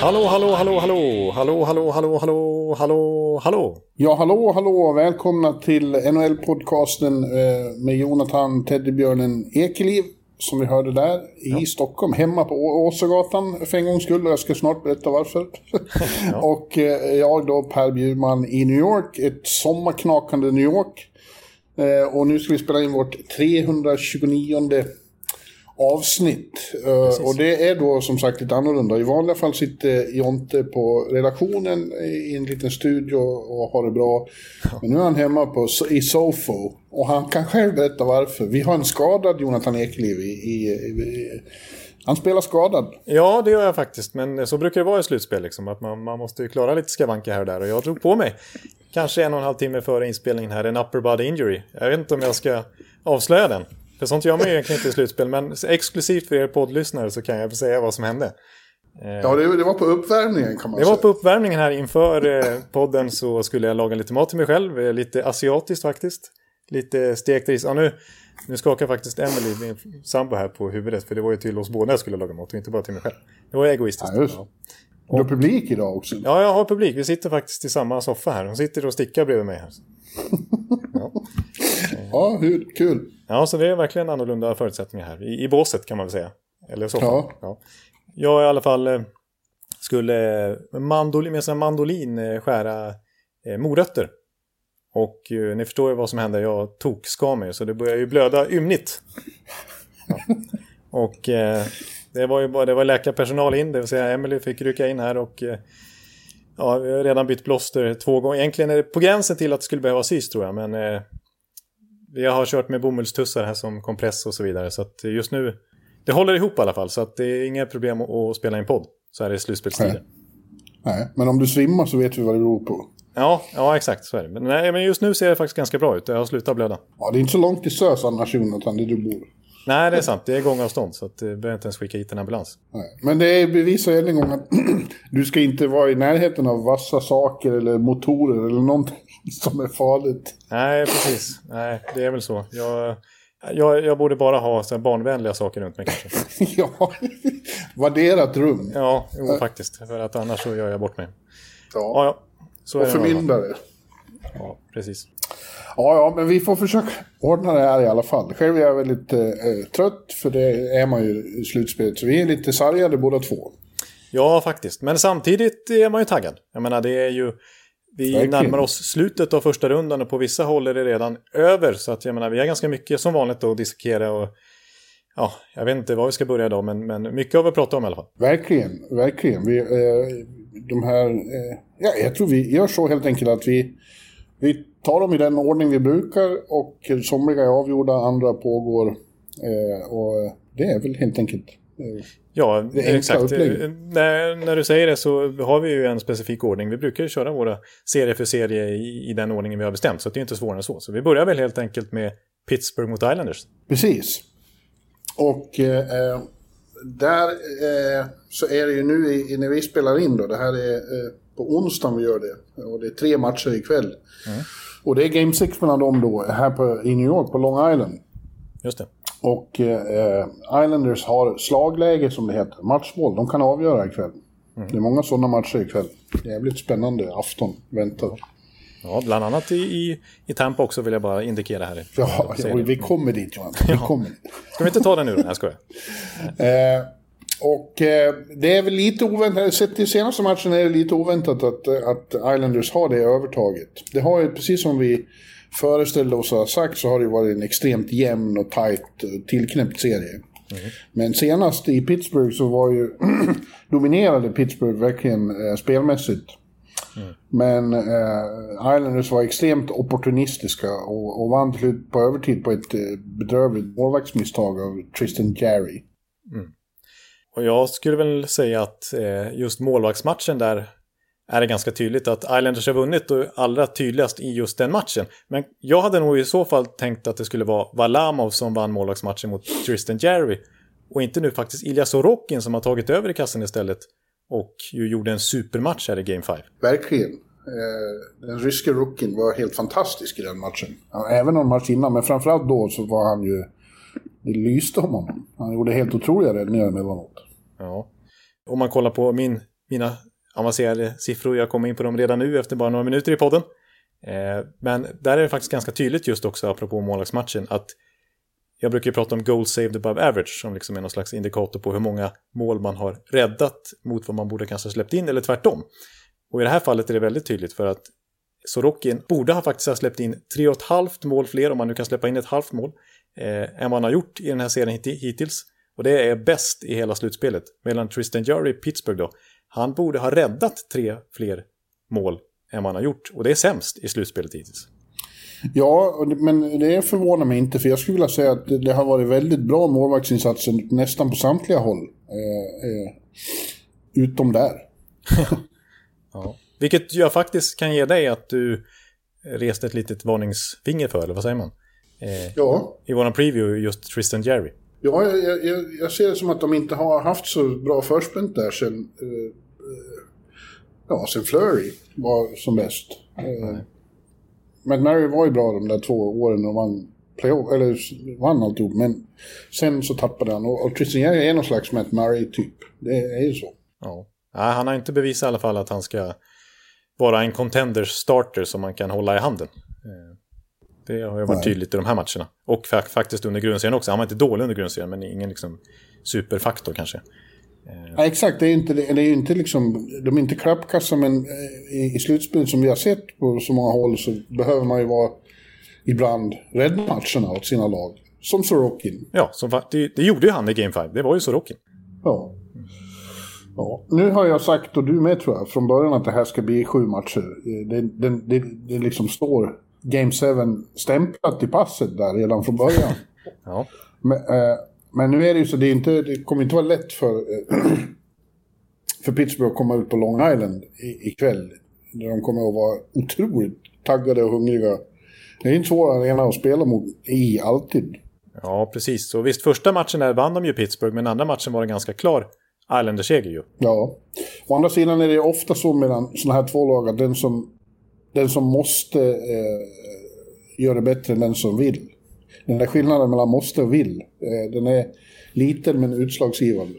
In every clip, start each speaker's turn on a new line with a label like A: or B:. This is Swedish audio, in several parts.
A: Hallå, hallå, hallå, hallå, hallå, hallå, hallå, hallå, hallå, hallå.
B: Ja, hallå, hallå, välkomna till NHL-podcasten eh, med Jonathan Teddybjörnen Ekeliv, som vi hörde där, i Stockholm, hemma på Å- Åsagatan för en gångs skull, och jag ska snart berätta varför. och eh, jag då, Per Bjurman i New York, ett sommarknakande New York. Eh, och nu ska vi spela in vårt 329 avsnitt. Eh, och det är då som sagt lite annorlunda. I vanliga fall sitter Jonte på redaktionen i en liten studio och har det bra. Men nu är han hemma på, i Sofo. Och han kan själv berätta varför. Vi har en skadad Jonathan Ekeliv i, i, i han spelar skadad.
A: Ja, det gör jag faktiskt. Men så brukar det vara i slutspel. Liksom, att man, man måste ju klara lite skavanker här och där. Och jag drog på mig, kanske en och en halv timme före inspelningen här, en upper body injury. Jag vet inte om jag ska avslöja den. För sånt gör man ju egentligen inte i slutspel. Men exklusivt för er poddlyssnare så kan jag säga vad som hände.
B: Ja, det, det var på uppvärmningen kan man
A: Det
B: säga.
A: var på uppvärmningen här inför eh, podden så skulle jag laga lite mat till mig själv. eh, Lite asiatiskt faktiskt. Lite stekt ris. Ja, nu, nu skakar faktiskt Emily, min sambo här, på huvudet. För det var ju till oss båda jag skulle laga mat och inte bara till mig själv. Det var egoistiskt.
B: Ja.
A: Ja.
B: Du har publik idag också.
A: Ja, jag har publik. Vi sitter faktiskt i samma soffa här. Hon sitter och stickar bredvid mig här.
B: Ja, hur, kul.
A: Ja, så det är verkligen annorlunda förutsättningar här. I, i båset kan man väl säga. Eller soffan.
B: Ja.
A: Ja. Jag i alla fall eh, skulle eh, mandolin, med en mandolin eh, skära eh, morötter. Och eh, ni förstår ju vad som hände. Jag tog skar mig så det började ju blöda ymnigt. Ja. Och eh, det var ju bara, det var läkarpersonal in, det vill säga Emily fick rycka in här och eh, ja, vi har redan bytt plåster två gånger. Egentligen är det på gränsen till att det skulle behöva sys tror jag, men eh, vi har kört med bomullstussar här som kompress och så vidare. Så att just nu, det håller ihop i alla fall. Så att det är inga problem att, spela in podd. Så här är slutspelstider.
B: Nej. Nej, men om du svimmar så vet vi vad det beror på.
A: Ja, ja, exakt så är det. Men, nej, men just nu ser det faktiskt ganska bra ut. Jag har slutat blöda.
B: Ja, det är inte så långt till SÖS annars Jonathan, där du bor.
A: Nej, det är sant. Det är gångavstånd. Så att det behöver inte ens skicka hit en ambulans.
B: Nej. Men det bevisar än en gång att du ska inte vara i närheten av vassa saker eller motorer eller någonting som är farligt.
A: Nej, precis. Nej, det är väl så. Jag, jag, jag borde bara ha så barnvänliga saker runt mig kanske.
B: ja, värderat rum.
A: Ja, jo, faktiskt. För att annars så gör jag bort mig. Ja,
B: Ja.
A: ja. Så
B: Och förmyndare.
A: Ja, precis.
B: Ja, ja, men vi får försöka ordna det här i alla fall. Själv är jag väldigt eh, trött, för det är man ju i slutspelet. Så vi är lite sargade båda två.
A: Ja, faktiskt. Men samtidigt är man ju taggad. Jag menar, det är ju... Vi
B: Verkligen.
A: närmar oss slutet av första rundan och på vissa håll är det redan över. Så att jag menar, vi har ganska mycket som vanligt att dissekera och... Ja, jag vet inte var vi ska börja idag, men, men mycket har vi pratat om i alla fall.
B: Verkligen, verkligen. Vi, eh, de här, eh, ja, jag tror vi gör så helt enkelt att vi, vi tar dem i den ordning vi brukar och somliga är avgjorda, andra pågår. Eh, och det är väl helt enkelt. Eh,
A: Ja, exakt. Eh, När, när du säger det så har vi ju en specifik ordning. Vi brukar ju köra våra serie för serie i, i den ordningen vi har bestämt, så det är inte svårare än så. Så vi börjar väl helt enkelt med Pittsburgh mot Islanders.
B: Precis. Och eh, där eh, så är det ju nu i, när vi spelar in då, det här är eh, på onsdagen vi gör det. Och det är tre matcher ikväll. Och det är Game 6 mellan dem då, här på, i New York, på Long Island.
A: Just det.
B: Och eh, Islanders har slagläge som det heter, matchboll. De kan avgöra ikväll. Det är många sådana matcher ikväll. Jävligt spännande afton väntar.
A: Ja, bland annat i, i, i Tampa också vill jag bara indikera här.
B: Ja, ja, vi kommer dit Johan. Vi kommer.
A: Ska vi inte ta den nu då? Jag skojar.
B: Eh, och eh, det är väl lite oväntat, sett till senaste matchen är det lite oväntat att, eh, att Islanders har det övertaget. Det har ju, precis som vi föreställde oss ha sagt, så har det varit en extremt jämn och tight eh, tillknäppt serie. Men senast i Pittsburgh så var ju dominerade Pittsburgh verkligen eh, spelmässigt. Men eh, Islanders var extremt opportunistiska och, och vann till slut på övertid på ett eh, bedrövligt målvaktsmisstag av Tristan Jarry.
A: Och jag skulle väl säga att eh, just målvaktsmatchen där är det ganska tydligt att Islanders har vunnit och allra tydligast i just den matchen. Men jag hade nog i så fall tänkt att det skulle vara Valamov som vann målvaktsmatchen mot Tristan Jerry. Och inte nu faktiskt Ilja Sorokin som har tagit över i kassen istället. Och ju gjorde en supermatch här i Game 5.
B: Verkligen. Eh, den ryske rookien var helt fantastisk i den matchen. Även någon match innan, men framförallt då så var han ju... Det lyste om honom. Han gjorde helt otroliga räddningar emellanåt.
A: Ja. Om man kollar på min, mina avancerade siffror, jag kommer in på dem redan nu efter bara några minuter i podden. Eh, men där är det faktiskt ganska tydligt just också, apropå målvaktsmatchen, att jag brukar ju prata om goal saved above average som liksom är någon slags indikator på hur många mål man har räddat mot vad man borde kanske släppt in eller tvärtom. Och i det här fallet är det väldigt tydligt för att Sorokin borde ha faktiskt ha släppt in tre och ett halvt mål fler, om man nu kan släppa in ett halvt mål, eh, än vad han har gjort i den här serien hittills. Och det är bäst i hela slutspelet. Medan Tristan Jury i Pittsburgh då, han borde ha räddat tre fler mål än vad han har gjort. Och det är sämst i slutspelet hittills.
B: Ja, men det förvånar mig inte, för jag skulle vilja säga att det har varit väldigt bra målvaktsinsatser nästan på samtliga håll. Eh, eh, utom där.
A: ja. Vilket jag faktiskt kan ge dig att du reste ett litet varningsfinger för, eller vad säger man?
B: Eh, ja.
A: I våran preview, just Tristan Jerry.
B: Ja, jag, jag, jag, ser det som att de inte har haft så bra förspränt där sen, eh, ja, sen Flurry var som bäst. Eh, men Mary var ju bra de där två åren och vann playoff, eller vann alltihop, men sen så tappade han. Och, och Tristan Jerry är någon slags Matt Murray-typ. Det är ju så.
A: Ja. ja, han har inte bevisat i alla fall att han ska vara en contenders starter som man kan hålla i handen. Eh, det har ju varit Nej. tydligt i de här matcherna. Och faktiskt under grundserien också. Han var inte dålig under grundserien, men ingen liksom superfaktor kanske.
B: Ja, exakt, det är inte, det är inte liksom, de är inte klappkassa men eh, i, i slutspelet som vi har sett på så många håll så behöver man ju vara ibland rädda matcherna åt sina lag. Som Sorokin.
A: Ja, som, det, det gjorde ju han i Game 5. Det var ju Sorokin.
B: Ja. ja. Nu har jag sagt, och du med tror jag, från början att det här ska bli sju matcher. Det, det, det, det liksom står Game 7 stämplat i passet där redan från början.
A: ja.
B: Men, eh, men nu är det ju så, det, är inte, det kommer inte vara lätt för, eh, för Pittsburgh att komma ut på Long Island ikväll. Där de kommer att vara otroligt taggade och hungriga. Det är en svår arena att spela mot i, alltid.
A: Ja, precis. Så visst, första matchen där vann de ju Pittsburgh, men andra matchen var det ganska klar Islanders-seger ju.
B: Ja. Å andra sidan är det ofta så mellan sådana här två lag att den som, den som måste eh, gör det bättre än den som vill. Den där skillnaden mellan måste och vill, eh, den är liten men utslagsgivande.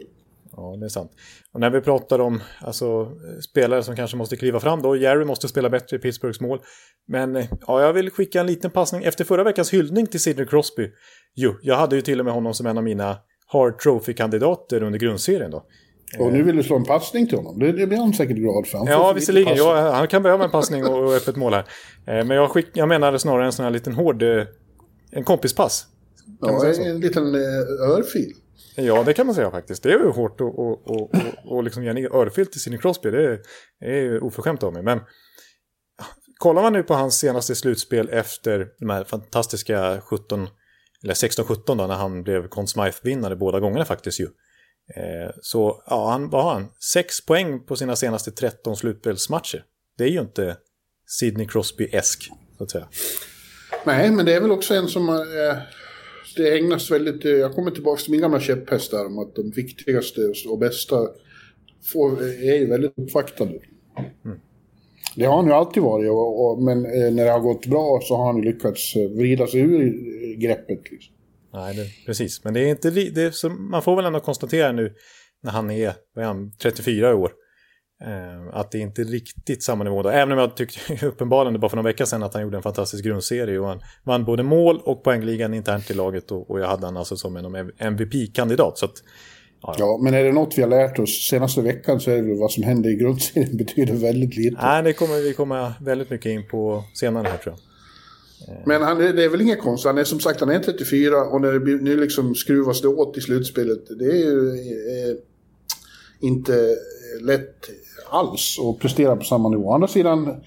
A: Ja, det är sant. Och när vi pratar om alltså, spelare som kanske måste kliva fram då, Jerry måste spela bättre i Pittsburghs mål. Men eh, ja, jag vill skicka en liten passning efter förra veckans hyllning till Sidney Crosby. Jo, jag hade ju till och med honom som en av mina Hard Trophy-kandidater under grundserien då.
B: Och nu vill du slå en passning till honom. Det, det blir han säkert glad för. Han
A: ja, visserligen. Ja, han kan behöva en passning och, och öppet mål här. Eh, men jag, skick, jag menar snarare en sån här liten hård en kompispass.
B: Ja, en liten eh, örfil.
A: Ja, det kan man säga faktiskt. Det är ju hårt att och, och, och, liksom ge en örfil till Sidney Crosby. Det är, det är oförskämt av mig. Men kollar man nu på hans senaste slutspel efter de här fantastiska 17, eller 16-17 då, när han blev Conn Smythe-vinnare båda gångerna faktiskt ju. Eh, så ja, han, vad har han? Sex poäng på sina senaste 13 slutspelsmatcher. Det är ju inte Sidney Crosby-esk, så att säga.
B: Nej, men det är väl också en som... Eh, det ägnas väldigt... Eh, jag kommer tillbaka till min gamla käpphäst där om att de viktigaste och bästa får, är ju väldigt uppvaktade. Mm. Det har han ju alltid varit, och, och, men eh, när det har gått bra så har han lyckats eh, vrida sig ur greppet. Liksom.
A: Nej, det, precis. Men det är inte... Det är, man får väl ändå konstatera nu när han är, är han, 34 år Eh, att det inte är riktigt samma nivå då. Även om jag tyckte uppenbarligen bara för några veckor sedan att han gjorde en fantastisk grundserie och han vann både mål och poängligan internt i laget och, och jag hade han alltså som en MVP-kandidat. Så att,
B: ja. ja, men är det något vi har lärt oss senaste veckan så är det vad som händer i grundserien betyder väldigt lite.
A: Nej, det kommer vi komma väldigt mycket in på senare här tror jag.
B: Men han, det är väl inget konstigt. Han är som sagt han är 34 och när det nu liksom skruvas det åt i slutspelet. Det är ju eh, inte lätt alls att prestera på samma nivå. Å andra sidan,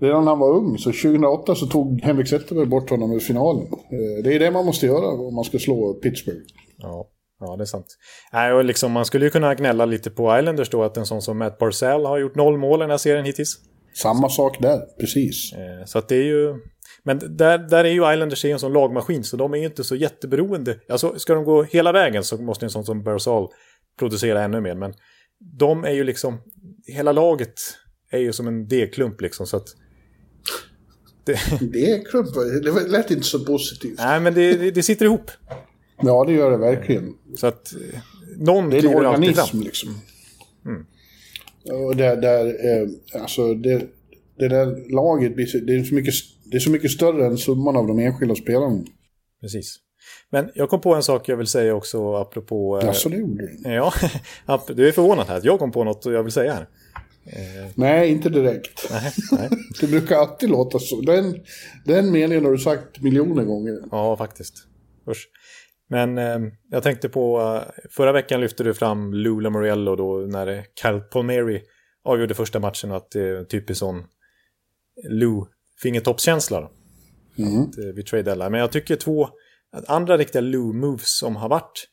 B: redan när han var ung, så 2008 så tog Henrik Zetterberg bort honom ur finalen. Eh, det är det man måste göra om man ska slå Pittsburgh.
A: Ja. Ja, det är sant. Nej, och liksom, man skulle ju kunna gnälla lite på Islanders då, att en sån som Matt Barzell har gjort noll mål i den här serien hittills.
B: Samma sak där, precis.
A: Eh, så att det är ju... Men där, där är ju Islanders en sån lagmaskin, så de är ju inte så jätteberoende. Alltså, ska de gå hela vägen så måste en sån som Barzell producera ännu mer, men de är ju liksom... Hela laget är ju som en degklump liksom, så att...
B: Det, det är klump, det lät inte så positivt.
A: Nej, men det, det, det sitter ihop.
B: Ja, det gör det verkligen.
A: Så att eh, någon
B: Det är en organism liksom. Mm. Och där, där eh, alltså det, det där laget, det är, så mycket, det är så mycket större än summan av de enskilda spelarna.
A: Precis. Men jag kom på en sak jag vill säga också apropå...
B: Eh, alltså det gjorde du?
A: Ja, du är förvånad här. Jag kom på något jag vill säga här.
B: Eh. Nej, inte direkt.
A: Nej, nej.
B: det brukar alltid låta så. Den, den meningen har du sagt miljoner gånger.
A: Ja, faktiskt. Usch. Men eh, jag tänkte på, uh, förra veckan lyfte du fram Lou Lamoriello då när Kyle Palmieri avgjorde första matchen att det är typiskt sån Lou fingertoppskänsla. Mm. Att, uh, vid trade deadline. Men jag tycker två andra riktiga Lou-moves som har varit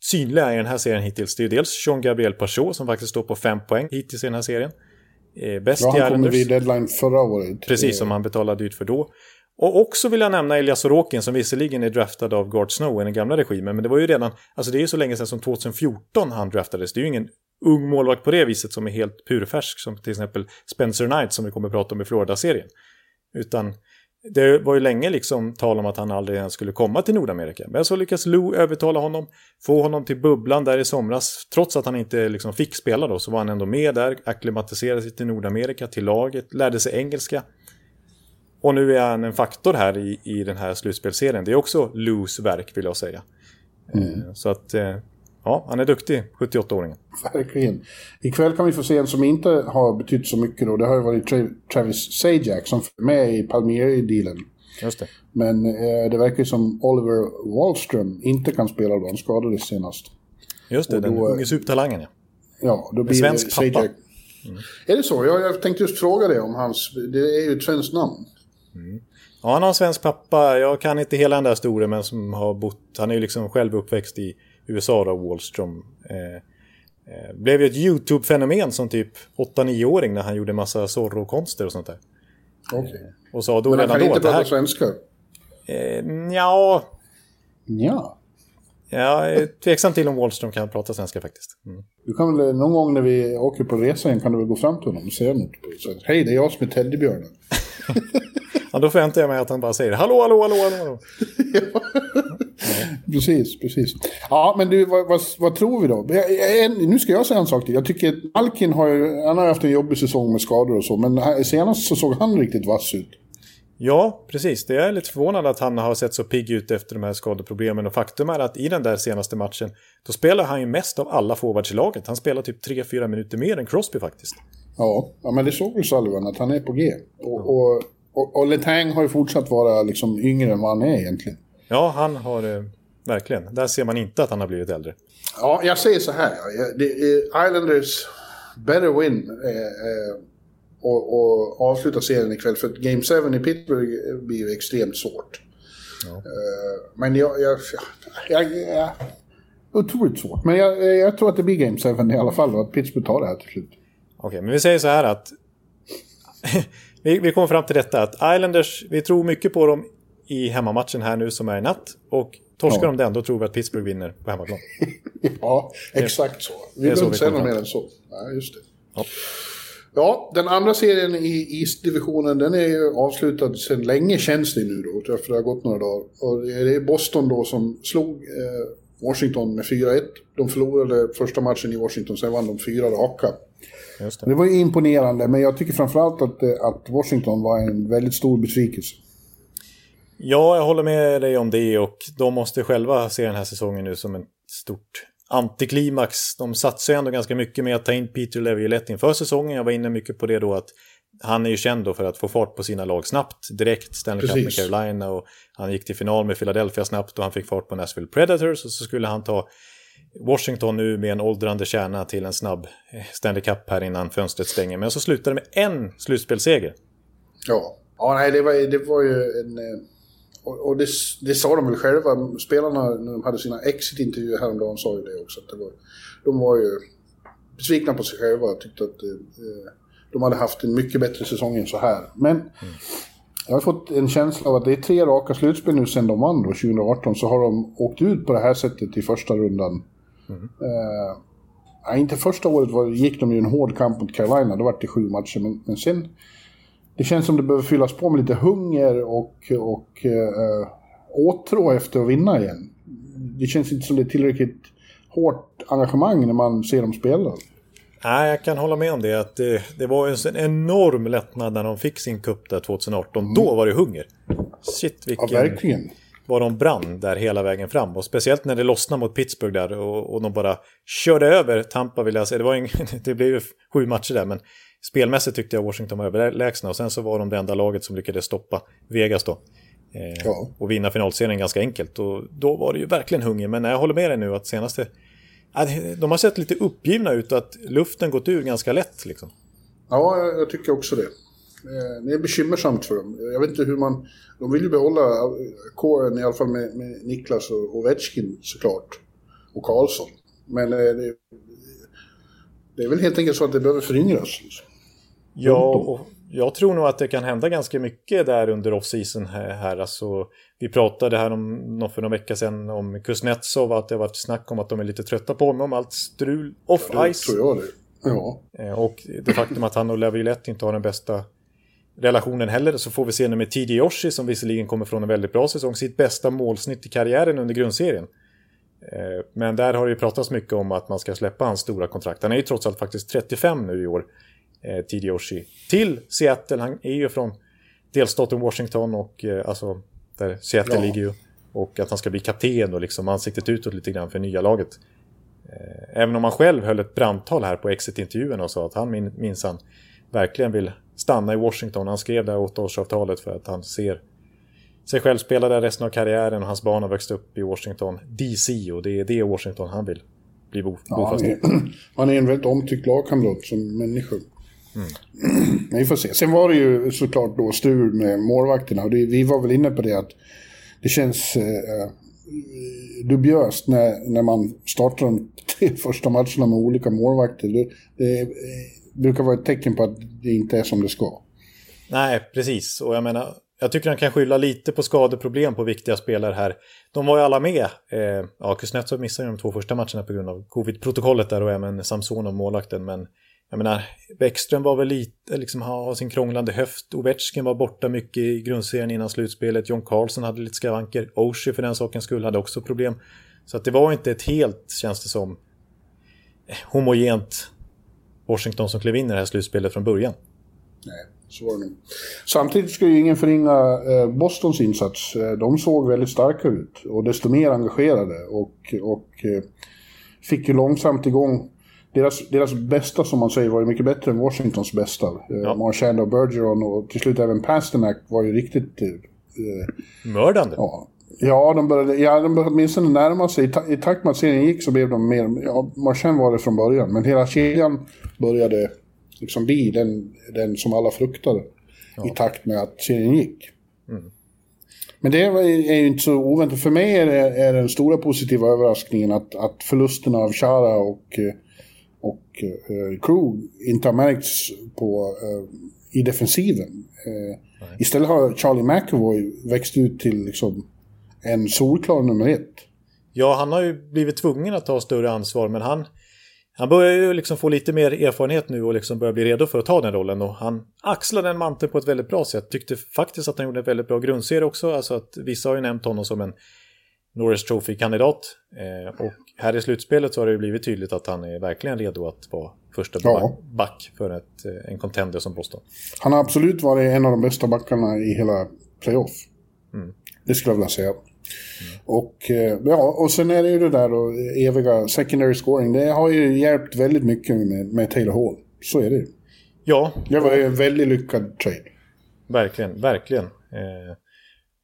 A: synliga i den här serien hittills. Det är dels Jean-Gabriel Pachot som faktiskt står på fem poäng hittills i den här serien.
B: Eh, bäst ja, han kom vid deadline förra året.
A: Precis, som han betalade dyrt för då. Och också vill jag nämna Elias Sorokin som visserligen är draftad av Gard Snow i den gamla regimen. Men det var ju redan, alltså det är ju så länge sedan som 2014 han draftades. Det är ju ingen ung målvakt på det viset som är helt purfärsk som till exempel Spencer Knight som vi kommer att prata om i Florida-serien. Utan det var ju länge liksom tal om att han aldrig ens skulle komma till Nordamerika. Men så lyckas Lou övertala honom, få honom till bubblan där i somras. Trots att han inte liksom fick spela då så var han ändå med där, akklimatiserade sig till Nordamerika, till laget, lärde sig engelska. Och nu är han en faktor här i, i den här slutspelserien. Det är också Lous verk vill jag säga. Mm. Eh, så att, eh, ja, han är duktig, 78-åringen.
B: Verkligen. Ikväll kan vi få se en som inte har betytt så mycket då. Det har ju varit Tra Travis Sajak som är med i Palmieri-dealen.
A: Just det.
B: Men eh, det verkar som Oliver Wallström inte kan spela då. Han skadades senast.
A: Just det, då, den unge supertalangen ja.
B: Ja, då blir
A: svensk
B: Sajak...
A: pappa.
B: Mm. Är det så? Jag, jag tänkte just fråga dig om hans... Det är ju ett svenskt namn.
A: Mm. Ja, han har en svensk pappa. Jag kan inte hela den där historien, men som har bott... Han är ju liksom själv uppväxt i USA då, Wallström. Eh, eh, blev ju ett YouTube-fenomen som typ 8-9-åring när han gjorde massa Zorro-konster och sånt där.
B: Okej. Okay.
A: Och sa då
B: men
A: han
B: kan
A: då
B: inte prata
A: här...
B: svenska?
A: Eh, ja...
B: Ja.
A: Jag är tveksam till om Wallström kan prata svenska faktiskt. Mm.
B: Du kan väl någon gång när vi åker på resan kan du väl gå fram till honom och säga något. Hej, det är jag som är teddybjörnen.
A: ja, då förväntar jag mig att han bara säger hallå, hallå, hallå, hallå.
B: precis, precis. Ja, men du, vad, vad, vad tror vi då? nu ska jag säga en sak till. Jag tycker Malkin har ju, han har haft en jobbig säsong med skador och så, men senast så såg han riktigt vass ut.
A: Ja, precis. Det är lite förvånande att han har sett så pigg ut efter de här skadeproblemen. Och faktum är att i den där senaste matchen, då spelar han ju mest av alla forwards i laget. Han spelar typ 3-4 minuter mer än Crosby faktiskt.
B: Ja, ja men det såg väl Sullivan att han är på G. Och, och, och, och Letang har ju fortsatt vara liksom yngre än vad han är egentligen.
A: Ja, han har. Eh, verkligen. Där ser man inte att han har blivit äldre.
B: Ja, jag säger så här. Islanders better win. Eh, eh, och, och avsluta serien ikväll. För Game 7 i Pittsburgh blir ju extremt svårt. Ja. Uh, men jag, jag, jag, jag, Otroligt svårt. Men jag, jag tror att det blir Game 7 i alla fall och att Pittsburgh tar det här till slut.
A: Okej, okay, men vi säger så här att... vi, vi kommer fram till detta att Islanders, vi tror mycket på dem i hemmamatchen här nu som är i natt. Och torskar ja. de den, då tror vi att Pittsburgh vinner på hemmaplan.
B: ja, exakt så. Vi behöver inte säga något mer än så. Ja, just det. Ja. Ja, den andra serien i East-divisionen den är ju avslutad sedan länge känns det nu då, efter det har gått några dagar. Och det är Boston då som slog eh, Washington med 4-1. De förlorade första matchen i Washington, sen vann de fyra raka. Det. det. var ju imponerande, men jag tycker framförallt att, eh, att Washington var en väldigt stor besvikelse.
A: Ja, jag håller med dig om det och de måste själva se den här säsongen nu som ett stort antiklimax. De satsar ju ändå ganska mycket med att ta in Peter Leviolette inför säsongen. Jag var inne mycket på det då att han är ju känd då för att få fart på sina lag snabbt direkt. Stanley Cup med Carolina och han gick till final med Philadelphia snabbt och han fick fart på Nashville Predators och så skulle han ta Washington nu med en åldrande kärna till en snabb eh, Stanley Cup här innan fönstret stänger. Men så slutar det med en slutspelseger.
B: Ja, ja nej, det var, det var ju en... Eh, och, och det, det sa de väl själva, spelarna när de hade sina exit-intervjuer häromdagen sa ju det också. Att det var, de var ju besvikna på sig själva och tyckte att eh, eh de hade haft en mycket bättre säsong än så här. Men mm. jag har fått en känsla av att det är tre raka slutspel nu sedan de vann då, 2018, så har de åkt ut på det här sättet i första rundan. Mm. Eh, inte första året var, gick de ju en hård kamp mot Carolina, då var det sju matcher, men, men sen det känns som det behöver fyllas på med lite hunger och, och äh, åtrå efter att vinna igen. Det känns inte som det är tillräckligt hårt engagemang när man ser dem spela.
A: Nej, jag kan hålla med om det. Att det, det var en enorm lättnad när de fick sin cup där 2018. Mm. Då var det hunger. Shit, vilken...
B: Ja, verkligen.
A: Var de brann där hela vägen fram. Och speciellt när det lossnade mot Pittsburgh där och, och de bara körde över Tampa vill jag säga. Det, var en, det blev ju sju matcher där, men spelmässigt tyckte jag Washington var överlägsna. Och sen så var de det enda laget som lyckades stoppa Vegas då. Eh, ja. Och vinna finalserien ganska enkelt. Och då var det ju verkligen hunger. Men jag håller med dig nu att senaste de har sett lite uppgivna ut att luften gått ur ganska lätt. Liksom.
B: Ja, jag tycker också det. Eh, det är bekymmersamt för dem. Jag vet inte hur man... De vill ju behålla kåren i alla fall med, med Niklas och Ovechkin såklart. Och Karlsson. Men eh, det, det är väl helt enkelt så att det behöver föryngras. Liksom.
A: Ja, och jag tror nog att det kan hända ganska mycket där under off-season här. Alltså, vi pratade här om, för några veckor sedan om Kuznetsov, att det har varit snack om att de är lite trötta på honom, allt strul off-ice. Ja,
B: tror jag det. Ja.
A: Eh, och det faktum att han och Laviolette inte har den bästa relationen heller, så får vi se nu med TD Yoshi som visserligen kommer från en väldigt bra säsong, sitt bästa målsnitt i karriären under grundserien. Eh, men där har det ju pratats mycket om att man ska släppa hans stora kontrakt. Han är ju trots allt faktiskt 35 nu i år eh, TD Yoshi till Seattle. Han är ju från delstaten Washington och eh, alltså där Seattle ja. ligger ju. Och att han ska bli kapten och liksom ansiktet utåt lite grann för nya laget. Även om han själv höll ett brandtal här på exit-intervjun och sa att han minsann verkligen vill stanna i Washington. Han skrev det här åttaårsavtalet för att han ser sig själv spela där resten av karriären och hans barn har växt upp i Washington DC och det är det Washington han vill bli bofast
B: i. han är en väldigt omtyckt lagkamrat som människa. Mm. Men vi får se. Sen var det ju såklart då strul med målvakterna och det, vi var väl inne på det att det känns eh, dubiöst när, när man startar de tre första matcherna med olika målvakter. Det, det brukar vara ett tecken på att det inte är som det ska.
A: Nej, precis. Och jag menar, jag tycker han kan skylla lite på skadeproblem på viktiga spelare här. De var ju alla med. Eh, ja, Kuznetsov missade ju de två första matcherna på grund av covid-protokollet där och även Samsonov, målvakten. Men jag menar, Bäckström var väl lite, liksom har sin krånglande höft. Ovechkin var borta mycket i grundserien innan slutspelet. John Carlson hade lite skavanker. Oshie för den sakens skull hade också problem. Så att det var inte ett helt, känns det som, eh, homogent Washington som klev in i det här slutspelet från början.
B: Nej, så var det nog. Samtidigt ska ju ingen förringa eh, Bostons insats. Eh, de såg väldigt starka ut och desto mer engagerade och, och eh, fick ju långsamt igång deras, deras bästa som man säger var ju mycket bättre än Washingtons bästa. Ja. Marchand och Bergeron och till slut även Pasternak var ju riktigt... Eh,
A: Mördande.
B: Ja. Ja, de började, ja, de började åtminstone närma sig. I, ta, I takt med att serien gick så blev de mer... Ja, Marchand var det från början, men hela kedjan började liksom bli den, den som alla fruktade. Ja. I takt med att serien gick. Mm. Men det är ju inte så oväntat. För mig är det, är den stora positiva överraskningen att, att förlusterna av Chara och och eh, crew inte har märkts på, eh, i defensiven. Eh, istället har Charlie McAvoy växt ut till liksom, en solklar nummer ett.
A: Ja, han har ju blivit tvungen att ta större ansvar, men han, han börjar ju liksom få lite mer erfarenhet nu och liksom börjar bli redo för att ta den rollen. Och han axlar den manteln på ett väldigt bra sätt. Tyckte faktiskt att han gjorde en väldigt bra grundserie också. Alltså att vissa har ju nämnt honom som en Norris Trophy-kandidat. Eh, och här i slutspelet så har det blivit tydligt att han är verkligen redo att vara första ja. back för ett, eh, en contender som Boston.
B: Han har absolut varit en av de bästa backarna i hela playoff. Mm. Det skulle jag vilja säga. Mm. Och, eh, ja, och sen är det ju det där då, eviga secondary scoring. Det har ju hjälpt väldigt mycket med, med Taylor Hall. Så är det ju.
A: Ja.
B: Det var ju en väldigt lyckad trade.
A: Verkligen, verkligen. Eh,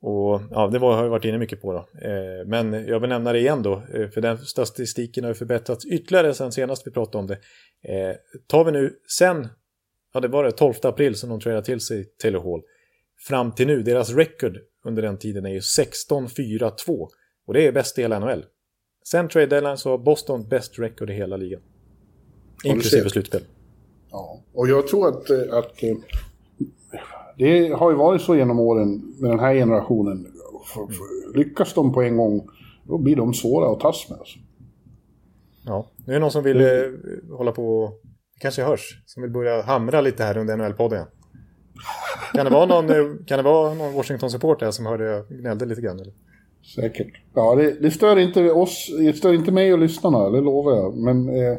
A: och ja, det var, har jag varit inne mycket på då. Eh, men jag vill nämna det igen då, eh, för den statistiken har ju förbättrats ytterligare sen senast vi pratade om det. Eh, tar vi nu sen, ja det var det 12 april som de tradade till sig Taylor Hall, fram till nu, deras record under den tiden är ju 16-4-2. Och det är bäst i hela NHL. Sen trade deadline så har Boston bäst record i hela ligan. Inklusive slutspel.
B: Ja, och jag tror att, eh, att eh, det har ju varit så genom åren med den här generationen. Lyckas de på en gång, då blir de svåra att tas med. Alltså.
A: Ja, nu är det någon som vill eh, hålla på, det kanske hörs, som vill börja hamra lite här under NHL-podden. Kan det vara någon, eh, kan det vara någon Washington-supporter som hörde jag gnällde lite grann? Eller?
B: Säkert. Ja, det, det, stör inte oss, det stör inte mig och lyssnarna, det lovar jag. Men eh,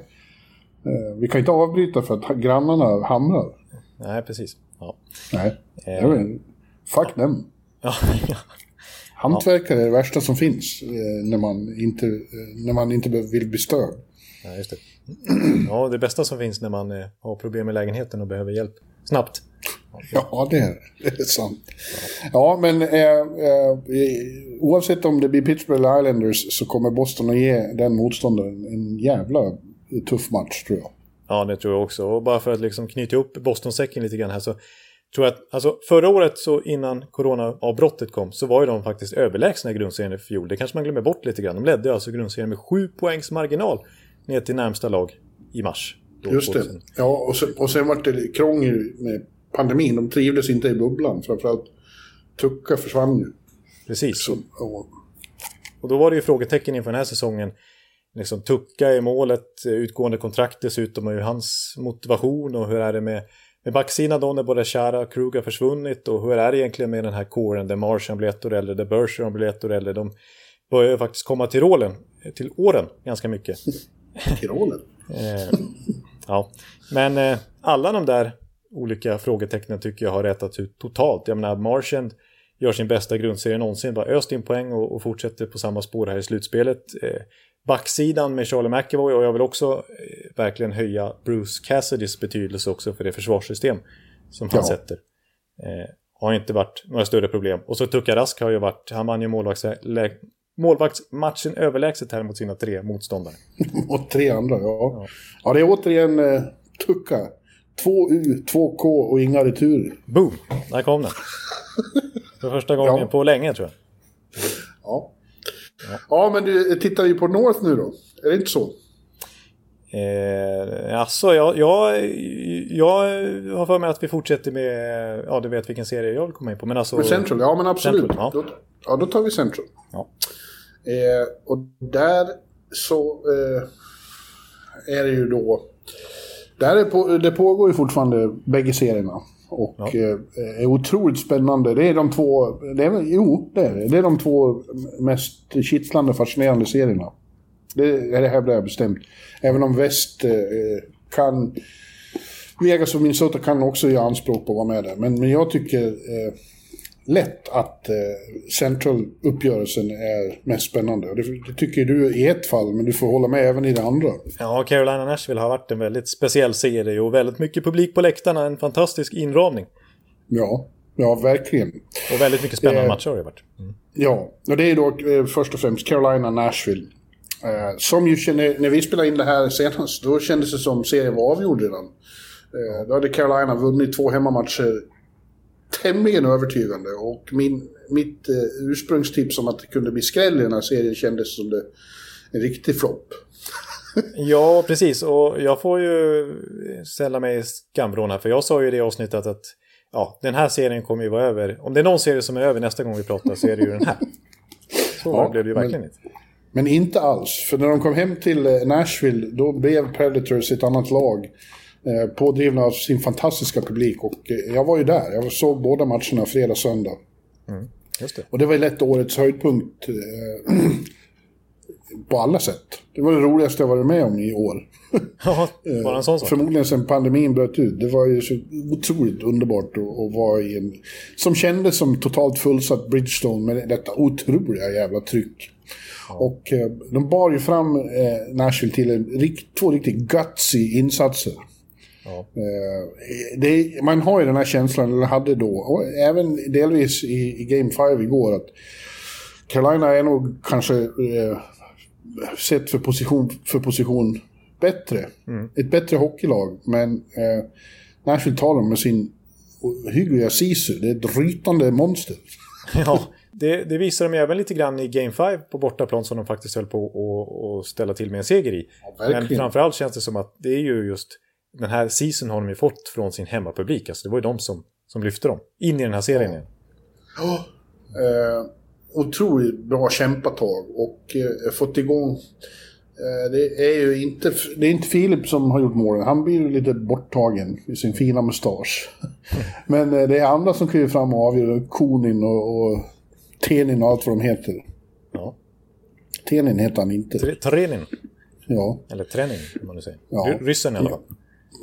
B: eh, vi kan inte avbryta för att grannarna hamrar.
A: Nej, precis. Ja.
B: Nej, eh. vet, fuck.
A: Ja, ja.
B: Hantverkare är det värsta som finns eh, när, man inte, eh, när man inte vill bli störd.
A: Ja, just det. Ja, det bästa som finns när man eh, har problem med lägenheten och behöver hjälp snabbt.
B: Ja, det är, det är sant. Ja, men eh, eh, oavsett om det blir Pittsburgh eller Islanders så kommer Boston att ge den motståndaren en jävla tuff match, tror jag.
A: Ja, det tror jag också. Och bara för att liksom knyta upp Boston-säcken lite grann här så tror jag att alltså, förra året så innan coronaavbrottet kom så var ju de faktiskt överlägsna i grundserien i fjol. Det kanske man glömmer bort lite grann. De ledde alltså grundserien med sju poängs marginal ner till närmsta lag i mars.
B: Just det. Ja, och sen, och sen var det krångel med pandemin. De trivdes inte i bubblan. Framförallt Tucka försvann ju.
A: Precis. Så, och... och då var det ju frågetecken inför den här säsongen. Liksom Tucka i målet, utgående kontrakt dessutom och hur hans motivation och hur är det med, med backsidan då när både Chara och Krug har försvunnit och hur är det egentligen med den här kåren där Martian blir ett år äldre, där Bergeron blir ett år äldre. De börjar ju faktiskt komma till rollen, till åren ganska mycket.
B: till rollen?
A: eh, ja, men eh, alla de där olika frågetecknen tycker jag har rättats ut totalt. Jag menar, Martian gör sin bästa grundserie någonsin, bara öst in poäng och, och fortsätter på samma spår här i slutspelet. Eh, backsidan med Charlie McAvoy och jag vill också verkligen höja Bruce Cassidys betydelse också för det försvarssystem som han ja. sätter. Eh, har inte varit några större problem. Och så Tucka Rask har ju varit, han vann ju målvakts, målvaktsmatchen överlägset här mot sina tre motståndare.
B: mot tre andra, ja. ja. Ja, det är återigen eh, Tucka. Två U, två K och inga returer.
A: Boom! Där kom den. För första gången ja. på länge tror jag.
B: Ja. Ja, ja men du tittar ju på North nu då? Är det inte så?
A: Eh, alltså, jag, jag, jag har för mig att vi fortsätter med, ja du vet vilken serie jag vill komma in på. Men alltså...
B: Med Central, ja men absolut. Central, ja. Då, ja, då tar vi Central.
A: Ja.
B: Eh, och där så eh, är det ju då... Där är på, det pågår ju fortfarande bägge serierna. Och ja. eh, är otroligt spännande. Det är de två... Det är, jo, det är det. Det är de två mest kittlande, fascinerande serierna. Det, är det hävdar jag bestämt. Även om väst eh, kan... Vegas och Minnesota kan också göra anspråk på att vara med där. Men, men jag tycker eh, lätt att eh, Central-uppgörelsen är mest spännande. Det, det, tycker du i ett fall, men du får hålla med även i det andra.
A: Ja, Carolina Nashville har varit en väldigt speciell serie och väldigt mycket publik på läktarna. En fantastisk inramning.
B: Ja, ja verkligen.
A: Och väldigt mycket spännande eh, matcher har det varit. Mm.
B: Ja, och det är då eh, först och främst Carolina-Nashville. Eh, som ju känner, när vi spelade in det här senast, då kändes det som serien var avgjord redan. Eh, då hade Carolina vunnit två hemmamatcher tämligen övertygande. Och min, mitt eh, ursprungstips om att det kunde bli skräll i den här serien kändes som det, en riktig flopp.
A: ja, precis. Och jag får ju ställa mig i skamvrån här. För jag sa ju i det avsnittet att ja, den här serien kommer ju vara över. Om det är någon serie som är över nästa gång vi pratar så är det ju den här. Så ja, blev det ju verkligen inte.
B: Men inte alls. För när de kom hem till eh, Nashville då blev Predators ett annat lag. Eh, pådrivna av sin fantastiska publik. Och eh, jag var ju där. Jag såg båda matcherna fredag och söndag.
A: Mm,
B: och det var ju lätt årets höjdpunkt. Eh, på alla sätt. Det var det roligaste jag varit med om i år.
A: Ja, en sån sak.
B: Förmodligen sen pandemin bröt ut. Det var ju så otroligt underbart att, vara i en... Som kändes som totalt fullsatt Bridgestone med detta otroliga jävla tryck. Och de bar ju fram Nashville till en, två riktigt gutsy insatser.
A: Ja.
B: Eh, det, man har ju den här känslan, eller hade då, och även delvis i, i Game 5 igår, att Carolina är nog kanske eh, sett för position för position bättre.
A: Mm.
B: Ett bättre hockeylag, men eh, Nashville tar dem med sin hyggliga sisu. Det är ett rytande monster.
A: Ja, det, det visar de även lite grann i Game 5 på bortaplan som de faktiskt höll på att- ställa till med en seger i.
B: Ja,
A: Men framförallt känns det som att det är ju just den här season har de ju fått från sin hemmapublik. Alltså det var ju de som, som lyfte dem in i den här serien. igen.
B: Ja. Eh, otroligt bra kämpatag och eh, fått igång... Eh, det är ju inte, det är inte Filip som har gjort målen. Han blir ju lite borttagen i sin fina mustasch. Men eh, det är andra som kliver fram och avgör. Konin och, och Tenin och allt vad de heter.
A: Ja.
B: Tenin heter han inte.
A: Tre- Trenin,
B: Ja.
A: eller Trenin om man nu säger.
B: Ja.
A: Ry- Ryssen i alla fall.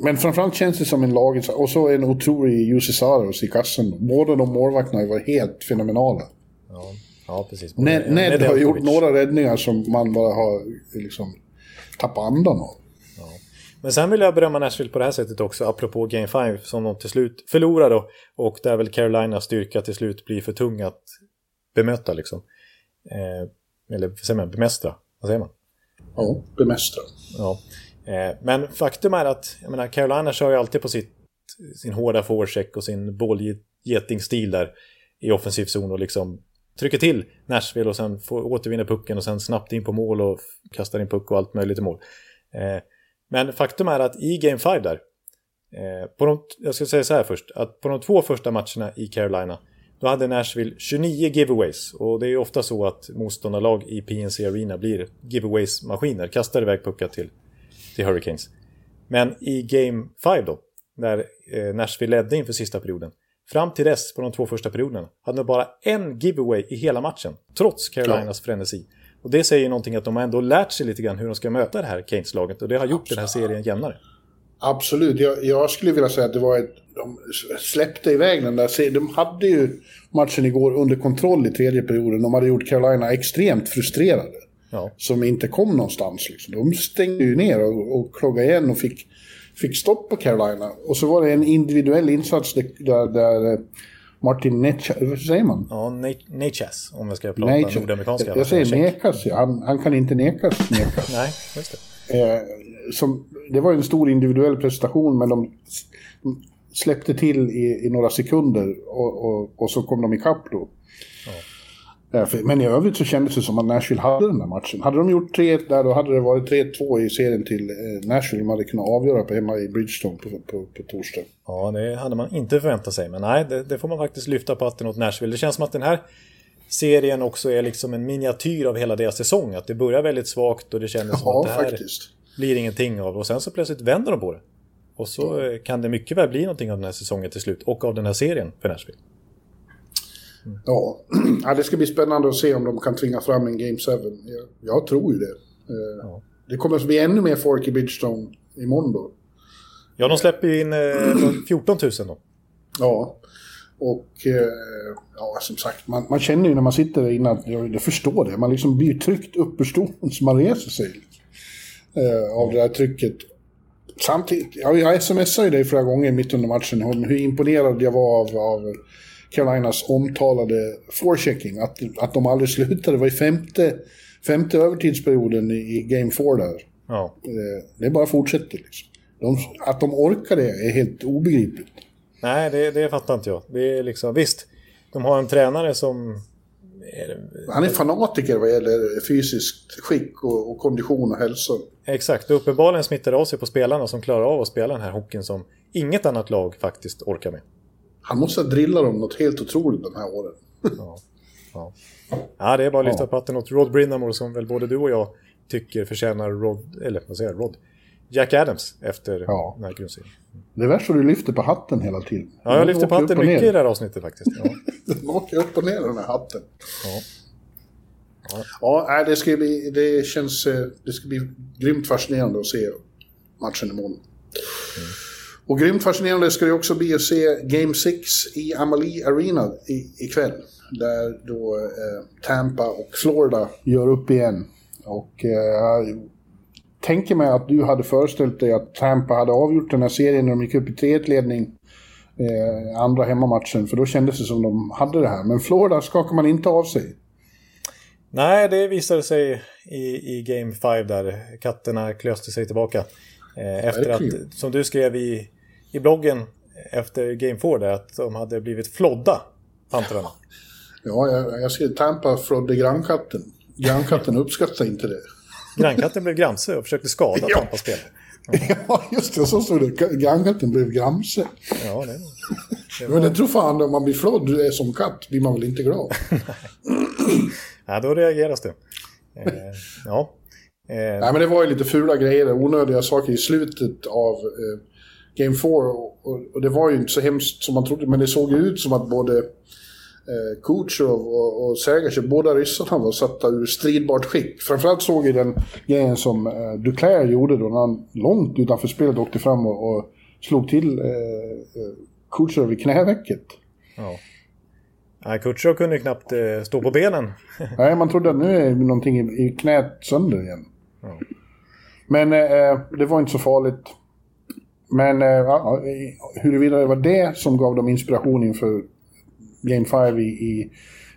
B: Men framförallt känns det som en lag... Och så en otrolig Jussi Saros i kassen. Båda de målvakterna var helt fenomenala.
A: Ja, ja precis.
B: Ned, Ned har gjort några räddningar som man bara har liksom tappat andan av.
A: Men sen vill jag berömma Nashville på det här sättet också, apropå Game 5 som de till slut förlorar då. Och där väl Carolinas styrka till slut blir för tung att bemöta liksom. Eh, eller säger man, bemästra? Vad säger man?
B: Ja, bemästra.
A: Ja. Eh, men faktum är att, jag menar, Carolina kör ju alltid på sitt, sin hårda forecheck och sin bålgetingstil där i offensiv zon och liksom trycker till Nashville och sen får återvinna pucken och sen snabbt in på mål och kastar in puck och allt möjligt i mål. Eh, men faktum är att i Game 5 där, eh, på de, jag ska säga så här först, att på de två första matcherna i Carolina då hade Nashville 29 giveaways och det är ofta så att motståndarlag i PNC Arena blir giveaways-maskiner, kastar iväg puckar till, till Hurricanes. Men i Game 5 då, när eh, Nashville ledde inför sista perioden, fram till dess på de två första perioderna hade de bara en giveaway i hela matchen, trots Carolinas frenesi. Och det säger ju någonting att de har ändå lärt sig lite grann hur de ska möta det här Keynes-laget och det har gjort den här serien jämnare.
B: Absolut. Jag, jag skulle vilja säga att det var ett... De släppte iväg den där. De hade ju matchen igår under kontroll i tredje perioden. De hade gjort Carolina extremt frustrerade.
A: Ja.
B: Som inte kom någonstans. Liksom. De stängde ju ner och, och kloggade igen och fick, fick stopp på Carolina. Och så var det en individuell insats där, där, eh, Martin Netcha, vad säger man?
A: Ja, Nachas, om jag ska prata
B: Nej,
A: nordamerikanska.
B: jag säger nekas. Han, han kan inte nekas. nekas.
A: Nej, just det.
B: Eh, som, det var en stor individuell prestation, men de, de släppte till i, i några sekunder och, och, och så kom de ikapp då. För- Men i övrigt så kändes det som att Nashville hade den här matchen. Hade de gjort 3-1 där, då hade det varit 3-2 i serien till eh, Nashville. De hade kunnat avgöra på hemma i Bridgestone på, på, på torsdag.
A: Ja, det hade man inte förväntat sig. Men nej, det, det får man faktiskt lyfta på hatten åt Nashville. Det känns som att den här serien också är liksom en miniatyr av hela deras säsong. Att det börjar väldigt svagt och det kändes som
B: Ja,
A: att det här
B: faktiskt.
A: blir ingenting av. Och sen så plötsligt vänder de på det. Och så eh, kan det mycket väl bli någonting av den här säsongen till slut. Och av den här serien för Nashville.
B: Ja. ja, det ska bli spännande att se om de kan tvinga fram en Game 7. Jag, jag tror ju det. Eh,
A: Ja.
B: Det kommer att bli ännu mer folk i Bridgestone imorgon då.
A: Ja, de släpper ju in eh, 14 000 då.
B: Ja, och eh, ja, som sagt, man, man känner ju när man sitter där inne att jag, jag förstår det. Man liksom blir tryckt upp ur stolen så man reser sig. Eh, av det här trycket. Samtidigt, ja, jag smsade ju dig flera gånger mitt under matchen om hur imponerad jag var av, av Carolinas omtalade forechecking. Att, att de aldrig slutade. Det var i femte, femte övertidsperioden i, i Game 4 där.
A: Ja.
B: Eh, det bara fortsätter liksom. De, att de orkar det är helt obegripligt.
A: Nej, det, det fattar inte jag. Det är liksom, visst, de har en tränare som... Är,
B: Han är fanatiker vad gäller fysiskt skick och, och kondition och hälsa.
A: exakt, uppenbarligen smittar det av sig på spelarna som klarar av att spela den här hockeyn som inget annat lag faktiskt orkar med.
B: Han måste ha drillat dem något helt otroligt de här åren.
A: Ja, ja. ja det är bara att lyfta på hatten åt Rod Brinnamore som väl både du och jag tycker förtjänar Rod, eller vad säger jag, Rod? Jack Adams efter
B: Ja.
A: den här grundserien.
B: Det är värst att du lyfter på hatten hela tiden.
A: Ja, jag lyfter på hatten mycket i det här avsnittet faktiskt. Ja.
B: Den åker upp och ner den här hatten.
A: Ja.
B: Ja, nej, det, ska bli, det känns... eh, Det ska bli grymt fascinerande att se matchen imorgon. Och grymt fascinerande ska det också bli att se Game 6 i Amalie Arena i, ikväll. Där då eh, Tampa och Florida gör upp igen. Och eh, tänker mig att du hade föreställt dig att Tampa hade avgjort den här serien när de gick upp i 3-1-ledning. Eh, andra hemmamatchen, för då kändes det som de hade det här. Men Florida skakar man inte av sig.
A: Nej, det visade sig i, i Game 5 där katterna klöste sig tillbaka. Eh, efter att, som du skrev i, i bloggen efter Game 4 där, att de hade blivit flodda, pantrarna.
B: Ja, jag, jag skrev Tampa frådde grannkatten. Grannkatten uppskattar inte det.
A: Grannkatten blev gramse och försökte skada
B: Ja.
A: Tampas spel.
B: Ja, just det. Så stod det. Grannkatten blev gramse.
A: Ja, det, det
B: Men
A: var,
B: det tror fan, om man blir flådd som katt blir man väl inte glad?
A: ja, då reageras det. Eh, ja. Eh,
B: Nej, men det var ju lite fula grejer, onödiga saker i slutet av eh, Game 4. Och, och, och det var ju inte så hemskt som man trodde, men det såg ju ut som att både eh, Kucherov och, och Sergachev, båda ryssarna var satta ur stridbart skick. Framförallt såg jag den grejen som eh, Duclair gjorde då när han långt utanför spelet åkte fram och, och slog till eh, eh, Kucherov i knävecket.
A: ja. Nej, Kutjerov kunde ju knappt eh, stå på benen.
B: Nej, man trodde att nu är någonting i, i knät sönder igen.
A: Ja.
B: Men eh, det var inte så farligt. Men eh, eh, huruvida det var det som gav dem inspiration inför Game 5 i, i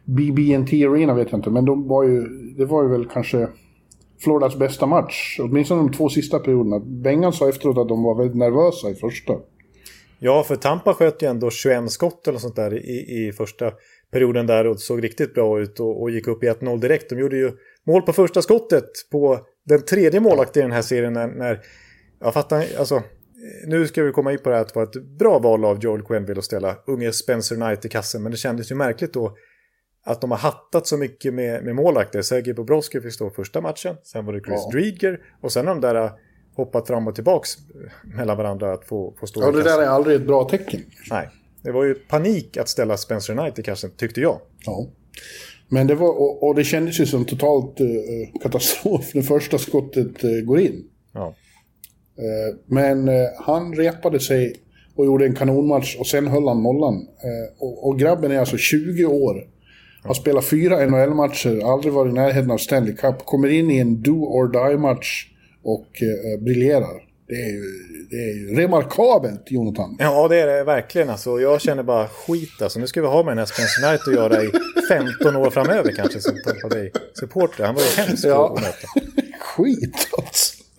B: BB&T Arena vet jag inte. Men de var ju, det var ju väl kanske Floridas bästa match. Åtminstone de två sista perioderna. Bengan sa efteråt att de var väldigt nervösa i första.
A: Ja, för Tampa sköt ju ändå 21 skott eller sånt där i, i första perioden där och såg riktigt bra ut och, och gick upp i 1-0 direkt. De gjorde ju mål på första skottet på den tredje målakten i den här serien när, när jag fattar, alltså nu ska vi komma in på det här att det var ett bra val av Joel Quenville att ställa unge Spencer Knight i kassen, men det kändes ju märkligt då att de har hattat så mycket med, med målakter. Sergej Bobrovski fick stå första matchen, sen var det Chris
B: Ja.
A: Drieger och sen har de där äh, hoppat fram och tillbaks äh, mellan varandra att få, få stå
B: Ja,
A: i
B: det
A: kassen.
B: där är aldrig ett bra tecken.
A: Nej, det var ju panik att ställa Spencer Knight i kassen, tyckte jag.
B: Ja. Men det var, och, och det kändes ju som totalt eh, katastrof när första skottet eh, går in.
A: Ja,
B: Eh, Men eh, han repade sig och gjorde en kanonmatch och sen höll han nollan. Eh, Och, grabben är alltså 20 år. Har spelat fyra NHL-matcher, aldrig varit i närheten av Stanley Cup. Kommer in i en do or die-match och eh, briljerar. Det är, ju, det är ju remarkabelt, Jonathan.
A: ja det är det verkligen alltså. Jag känner bara skit alltså. Nu ska vi ha med den här Spencer Knight att göra i 15 år framöver kanske som Tampa Bay-supporter. Han var ju hemsk
B: Ja.
A: att möta.
B: Skit.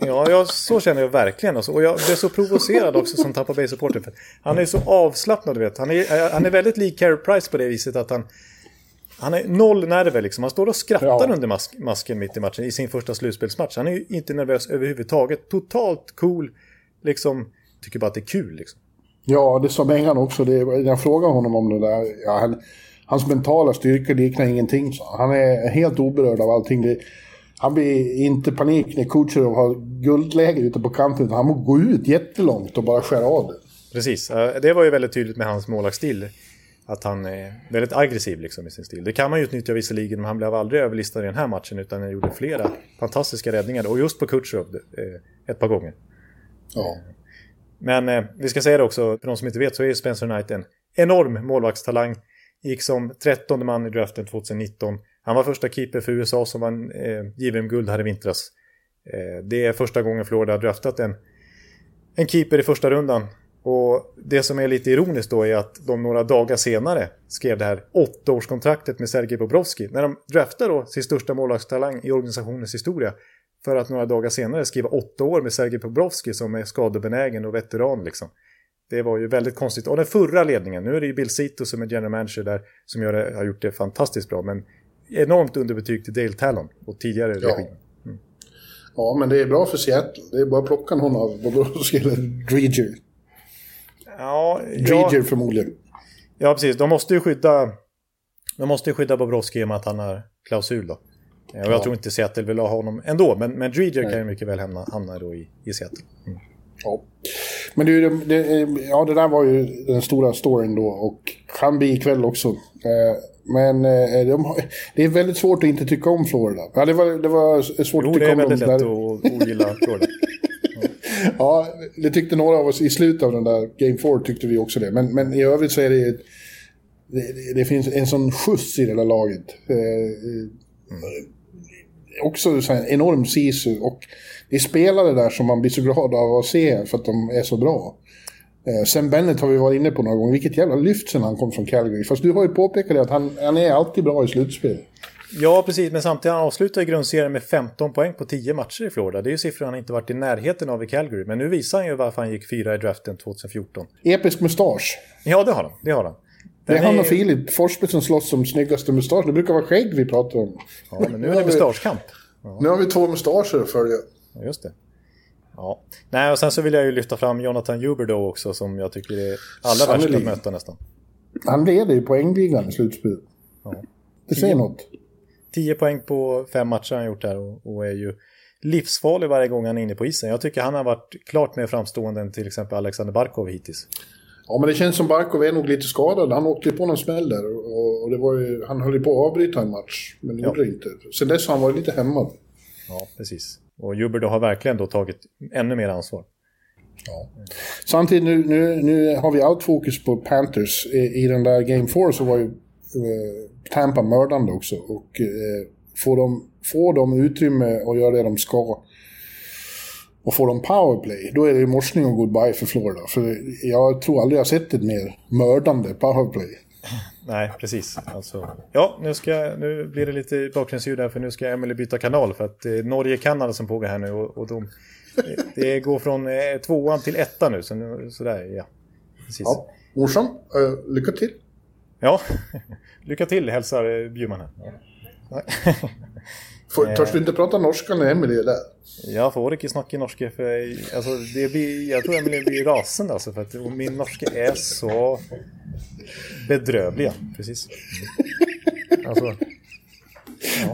A: Ja, jag, så känner jag verkligen. Alltså. Och jag blev så provocerad också som Tampa Bay-supporter. Han är så avslappnad, du vet. Han är, han är väldigt lik Carey Price på det viset att han... Han är noll nerver liksom. Han står och skrattar
B: Ja.
A: under mask, masken mitt i matchen i sin första slutspelsmatch. Han är ju inte nervös överhuvudtaget. Totalt cool. Liksom, tycker bara att det är kul liksom.
B: Ja, det sa Bengan också. Det, jag frågade honom om det där. Ja, han, hans mentala styrka liknar ingenting. han. Han är helt oberörd av allting. Det, han blir inte panik när Kucherov har guldläge ute på kanten. Han må gå ut jättelångt och bara skära av det.
A: Precis, det var ju väldigt tydligt med hans målvaktsstil. Att han är väldigt aggressiv liksom i sin stil. Det kan man ju utnyttja visserligen, men han blev aldrig överlistad i den här matchen utan han gjorde flera fantastiska räddningar. Och just på Kutjerov eh, ett par gånger.
B: Ja.
A: Men eh, vi ska säga det också, för de som inte vet så är Spencer Knight en enorm målvaktstalang. Gick som 13 man i draften 2019. Han var första keeper för USA som vann eh, JVM-guld här i vintras. Eh, det är första gången Florida har draftat en, en keeper i första rundan. Och det som är lite ironiskt då är att de några dagar senare skrev det här åttaårskontraktet med Sergej Bobrovski. När de draftar då sin största målvaktstalang i organisationens historia. För att några dagar senare skriva åtta år med Sergej Bobrovski som är skadebenägen och veteran liksom. Det var ju väldigt konstigt. Och den förra ledningen, nu är det ju Bill Zito som är general manager där som gör det, har gjort det fantastiskt bra. Men enormt underbetyg till Dale Talon och tidigare
B: Ja.
A: regim.
B: ja, men det är bra för Seattle. Det är bara att plocka någon av Bobrovski eller Dreger.
A: Ja,
B: Dreger
A: ja,
B: förmodligen.
A: ja, precis. De måste ju skydda, de måste ju skydda Bobrovski i och med att han har klausul då. Och jag
B: Ja.
A: tror inte Seattle vill ha honom ändå, men, men Dreger kan ju mycket väl hamna, hamna då i, i Seattle. Mm.
B: Ja. Men du, det, det, ja, det där var ju den stora storyn då och kan bli ikväll också. Eh, men eh, de, det är väldigt svårt att inte tycka om Florida. Ja, det var, det var svårt
A: Jo,
B: att
A: det
B: tycka
A: är
B: om
A: väldigt
B: dem.
A: lätt
B: Där,
A: att ogilla Florida.
B: ja, det tyckte några av oss i slutet av den där Game 4 tyckte vi också det. Men, men i övrigt så är det. Det, det, det finns en sån skjuts i det där laget. Eh, eh, Också så här, en enorm sisu och det är spelare där som man blir så glad av att se för att de är så bra. Eh, Sen Bennett har vi varit inne på några gånger. Vilket jävla lyft sen han kom från Calgary. Fast du har ju påpekat det att han, han är alltid bra i slutspel.
A: Ja, precis. Men samtidigt han avslutar i grundserien med 15 poäng på 10 matcher i Florida. Det är ju siffror han inte varit i närheten av i Calgary. Men nu visar han ju varför han gick fyra i draften 2014.
B: Episk mustasch.
A: Ja, det har han. Det har han.
B: Det är
A: Den
B: han och Filip Forsberg som slåss om snyggaste mustasch. Det brukar vara skägg vi pratar om.
A: Ja, men nu är det mustaschkamp.
B: Nu har vi två mustascher att följa.
A: Just det. Ja. Nej, och sen så vill jag ju lyfta fram Jonathan Huberdeau också som jag tycker är allra värst att möta nästan.
B: Han leder ju poängligan i slutspelet.
A: Ja.
B: Det säger något.
A: 10 poäng på fem matcher har han gjort här och, och är ju livsfarlig varje gång han är inne på isen. Jag tycker han har varit klart mer framstående än till exempel Alexander Barkov hittills.
B: Ja, men det känns som Barkov är nog lite skadad. Han åkte ju på någon smäll där. Och, och det var ju, han höll ju på att avbryta en match, men
A: Ja.
B: gjorde det inte. Sen dess har han varit lite hämmad.
A: Ja, precis. Och Huberdeau har verkligen då tagit ännu mer ansvar.
B: Samtidigt nu, nu, nu har vi allt fokus på Panthers. I, i den där Game 4 så var ju eh, Tampa mördande också. Och eh, får, de, får de utrymme att göra det de ska och får de powerplay, då är det ju morsning och goodbye för Florida. För jag tror aldrig jag sett ett mer mördande powerplay.
A: Nej, precis. Alltså, ja, nu, ska, nu blir det lite bakgrundsljud här för nu ska Emily byta kanal för att det är Norge-Kanada som pågår här nu och, och de, det går från eh, tvåan till ettan nu. Så nu sådär, ja. Precis.
B: Ja, morsan, eh, lycka till.
A: Ja, lycka till hälsar eh, Bjurman här. Ja.
B: Får,
A: Eh.
B: törs du inte prata norska när Emelie är där?
A: Jag får inte snacka norska för alltså, det blir, jag tror Emily blir rasande alltså för att min norska är så bedrövliga. Precis. Alltså,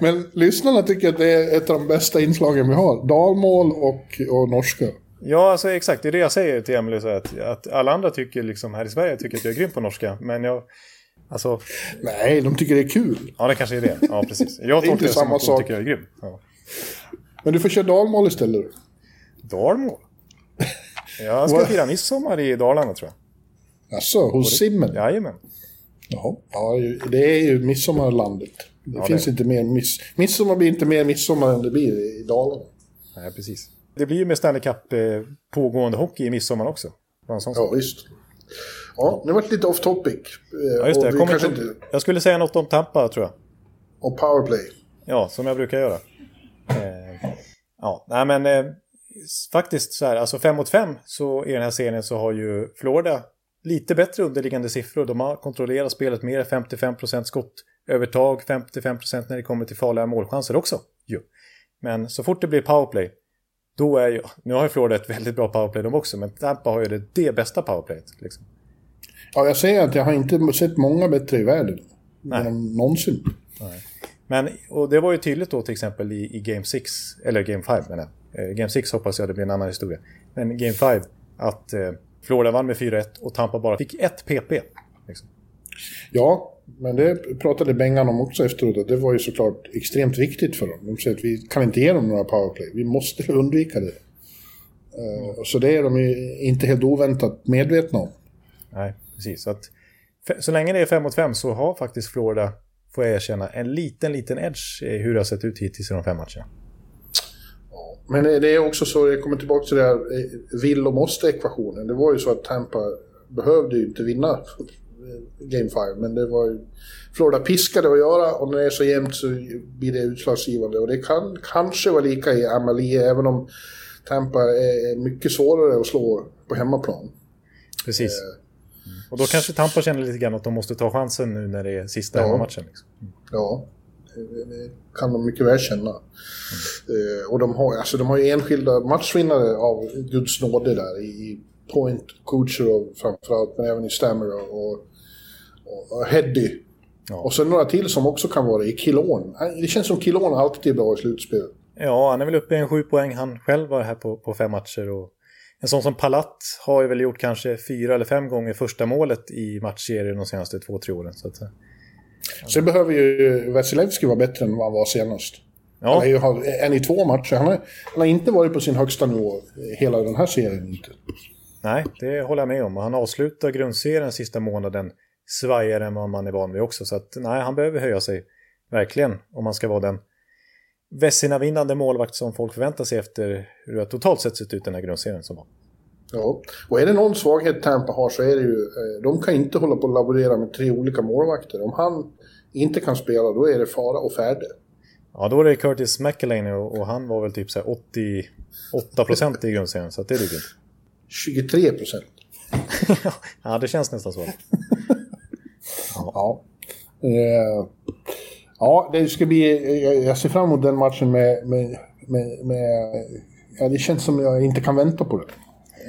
B: Men lyssnarna tycker att det är ett av de bästa inslagen vi har. Dalmål och, och norska.
A: ja, alltså exakt. Det är det jag säger till. Så att, att alla andra tycker liksom här i Sverige tycker att jag är grym på norska. Men jag... Alltså,
B: Nej, de tycker det är kul.
A: ja det kanske är det. Ja, precis. Jag tolkar det som
B: samma
A: att de tycker jag är grym. Ja.
B: Men du får köra dalmål istället.
A: Dalmål? Jag ska fira midsommar i Dalarna tror jag.
B: Alltså, hos Simmen?
A: Jajamän.
B: Jaha. Ja, det är ju midsommarlandet. Det
A: Ja,
B: finns
A: det-
B: inte mer miss... Midsommar blir inte mer midsommar än det blir i Dalarna.
A: Nej, precis. Det blir ju med Stanley Cup eh, pågående hockey i midsommar också. Sån sak.
B: Ja, visst. Ja, det var lite off topic. Eh,
A: Ja, just det. Jag, kommer inte... jag skulle säga något om Tampa, tror jag.
B: Och powerplay.
A: Ja, som jag brukar göra. Eh, ja, nej men eh, faktiskt så här, alltså 5 mot 5 så i den här serien så har ju Florida lite bättre underliggande siffror. De har kontrollerat spelet mer, 55% skottövertag, 55% när det kommer till farliga målchanser också. Jo. Men så fort det blir powerplay, då är ju, nu har ju Florida ett väldigt bra powerplay de också, men Tampa har ju det, det bästa powerplayet. Liksom.
B: Ja, jag säger att jag har inte sett många bättre i världen.
A: Nej.
B: Någonsin.
A: Men, och det var ju tydligt då till exempel i, i Game 6, eller Game 5 menar jag. Eh, Game 6 hoppas jag det blir en annan historia. Men Game 5, att eh, Florida vann med 4-1 och Tampa bara fick ett PP. Liksom.
B: Ja, men det pratade Bengan om också efteråt. Att det var ju såklart extremt viktigt för dem. De säger att vi kan inte ge dem några powerplay. Vi måste undvika det. Eh, Så det är de ju inte helt oväntat medvetna om.
A: Nej, precis. Så, att, så länge det är 5 mot 5 så har faktiskt Florida, får jag erkänna, en liten, liten edge i hur det har sett ut hittills i de fem matcherna.
B: Men eh, det är också så, jag kommer tillbaka till det här eh, vill och måste-ekvationen. Det var ju så att Tampa behövde ju inte vinna eh, Game 5, men det var ju... Florida piskade att göra och när det är så jämnt så blir det utslagsgivande. Och det kan kanske vara lika i Amalie, även om Tampa är mycket svårare att slå på hemmaplan.
A: Precis. Och då kanske Tampa känner lite grann att de måste ta chansen nu när det är sista
B: Ja.
A: hemmamatchen. Liksom.
B: Ja, det det kan de mycket väl känna. Eh, och de har, alltså, de har ju enskilda matchvinnare av Guds nåde där i, Point, Kucherov framförallt, men även i Stammer och, och, och Heddy.
A: Ja.
B: Och sen några till som också kan vara i Kilon. Det känns som Kilon alltid är bra i slutspel.
A: Ja, han är väl uppe i en sju poäng. Han själv var här på, på fem matcher. Och en sån som Palat har ju väl gjort kanske fyra eller fem gånger första målet i matchserien de senaste två, tre åren. Så att, eh,
B: Sen behöver ju Vasilevski vara bättre än vad han var senast. Han
A: ja,
B: är ju har- en i två matcher. Han har, han har inte varit på sin högsta nivå hela den här serien. Inte.
A: nej, det håller jag med om. Han avslutar grundserien sista månaden svajigare än vad man är van vid också. Så att nej, han behöver höja sig. Verkligen, om man ska vara den Vessina-vinnande målvakt som folk förväntar sig efter hur det totalt sett sett ut den här grundserien som var.
B: Ja, och är det någon svaghet Tampa har så är det ju, eh, de kan inte hålla på och laborera med tre olika målvakter. Om han inte kan spela, då är det fara och färde.
A: Ja, då är det Curtis McElhaney och, han var väl typ så här 88% i grundserien, så att det duger inte.
B: 23 procent.
A: ja, det känns nästan så.
B: Ja. Eh, ja, det ska bli... Jag, jag ser fram emot den matchen med... med, med, med ja, det känns som jag inte kan vänta på det.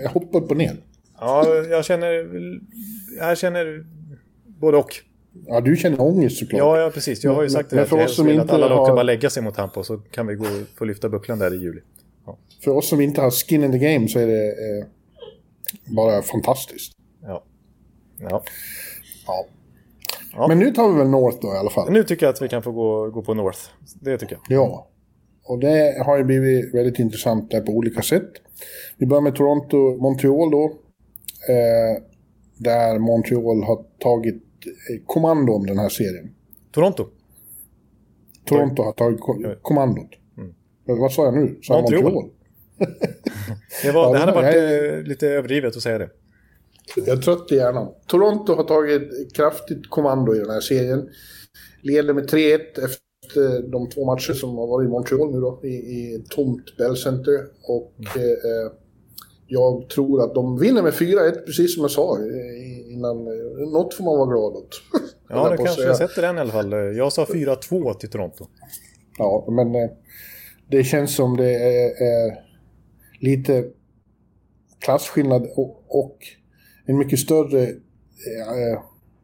B: Jag hoppar upp och ner.
A: Ja, jag känner... Jag känner både och.
B: Ja, du känner ångest såklart.
A: Ja, ja precis. Jag har ju sagt
B: Men-
A: det.
B: men för oss som inte
A: att alla
B: har-
A: bara lägga sig mot Tampa så kan vi gå få lyfta bucklan där i juli.
B: För oss som inte har skin in the game så är det eh, bara fantastiskt.
A: Ja. ja.
B: Ja.
A: Ja.
B: Men nu tar vi väl North då i alla fall.
A: Nu tycker jag att vi kan få gå, gå på North. Det tycker jag.
B: Ja. Och det har ju blivit väldigt intressant där på olika sätt. Vi börjar med Toronto-Montreal då. Eh, där Montreal har tagit eh, kommando om den här serien.
A: Toronto.
B: Toronto har tagit ko- kommandot. Men Vad sa jag nu? Sa jag
A: Montreal.
B: Montreal?
A: Det, var,
B: Ja,
A: det hade
B: jag
A: varit
B: är-
A: eh, lite överdrivet att säga det.
B: Jag är trött i hjärnan. Toronto har tagit kraftigt kommando i den här serien. Leder med 3-1 efter de två matcher som har varit i Montreal nu då, i, i tomt Bell Center. Och eh, jag tror att de vinner med 4-1, precis som jag sa eh, innan. Eh, Något får man vara glad åt.
A: Ja,
B: att
A: kanske
B: säga.
A: jag sätter den i alla fall. Jag sa 4-2 till Toronto.
B: Ja, men eh, det känns som det är, är lite klasskillnad och, och en mycket större, eh,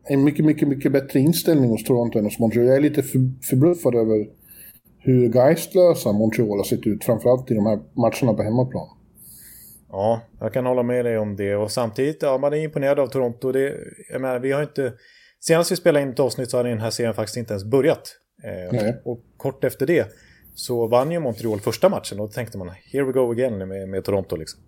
B: en mycket, mycket, mycket bättre inställning hos Toronto än hos Montreal. Jag är lite för, förbluffad över hur geistlösa Montreal har sett ut, framförallt i de här matcherna på hemmaplan.
A: Ja, jag kan hålla med dig om det. Och samtidigt, ja, man är imponerad av Toronto. Det, jag menar, vi har inte... Senast vi spelade in ett avsnitt så hade den här serien faktiskt inte ens börjat. Eh, och kort efter det så vann ju Montreal första matchen och då tänkte man here we go again med, med Toronto liksom.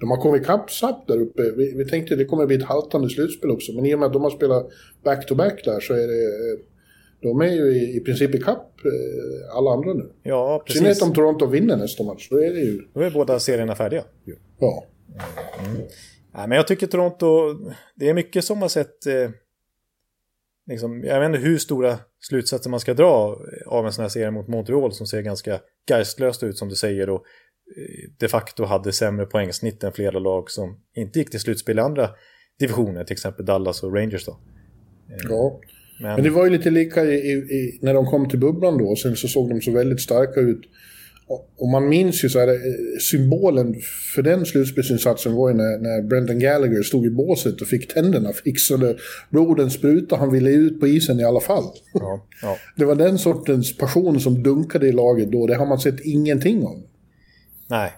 B: De har kommit ikapp snabbt där uppe. Vi, vi tänkte det kommer bli ett haltande slutspel också, men i och med att de har spelat back-to-back där så är det... De är ju i, i princip ikapp eh, alla andra nu.
A: Ja,
B: I synnerhet
A: precis.
B: om Toronto vinner nästa match, då är det ju...
A: Då är båda serierna färdiga.
B: Ja.
A: Nej, men jag tycker Toronto, det är mycket som har sett... Eh, liksom, jag vet inte hur stora slutsatser man ska dra av en sån här serie mot Montreal som ser ganska geistlöst ut som du säger och de facto hade sämre poängsnitt än flera lag som inte gick till slutspel i andra divisioner, till exempel Dallas och Rangers då.
B: ja.
A: Men,
B: Men det var ju lite lika i, i, när de kom till bubblan då, sen så såg de så väldigt starka ut. Och, man minns ju så här, eh, symbolen för den slutspelsinsatsen var ju när, när Brendan Gallagher stod i båset och fick tänderna fixade. Bloden sprutade, han ville ut på isen i alla fall.
A: ja, ja.
B: Det var den sortens passion som dunkade i laget då, det har man sett ingenting av.
A: Nej,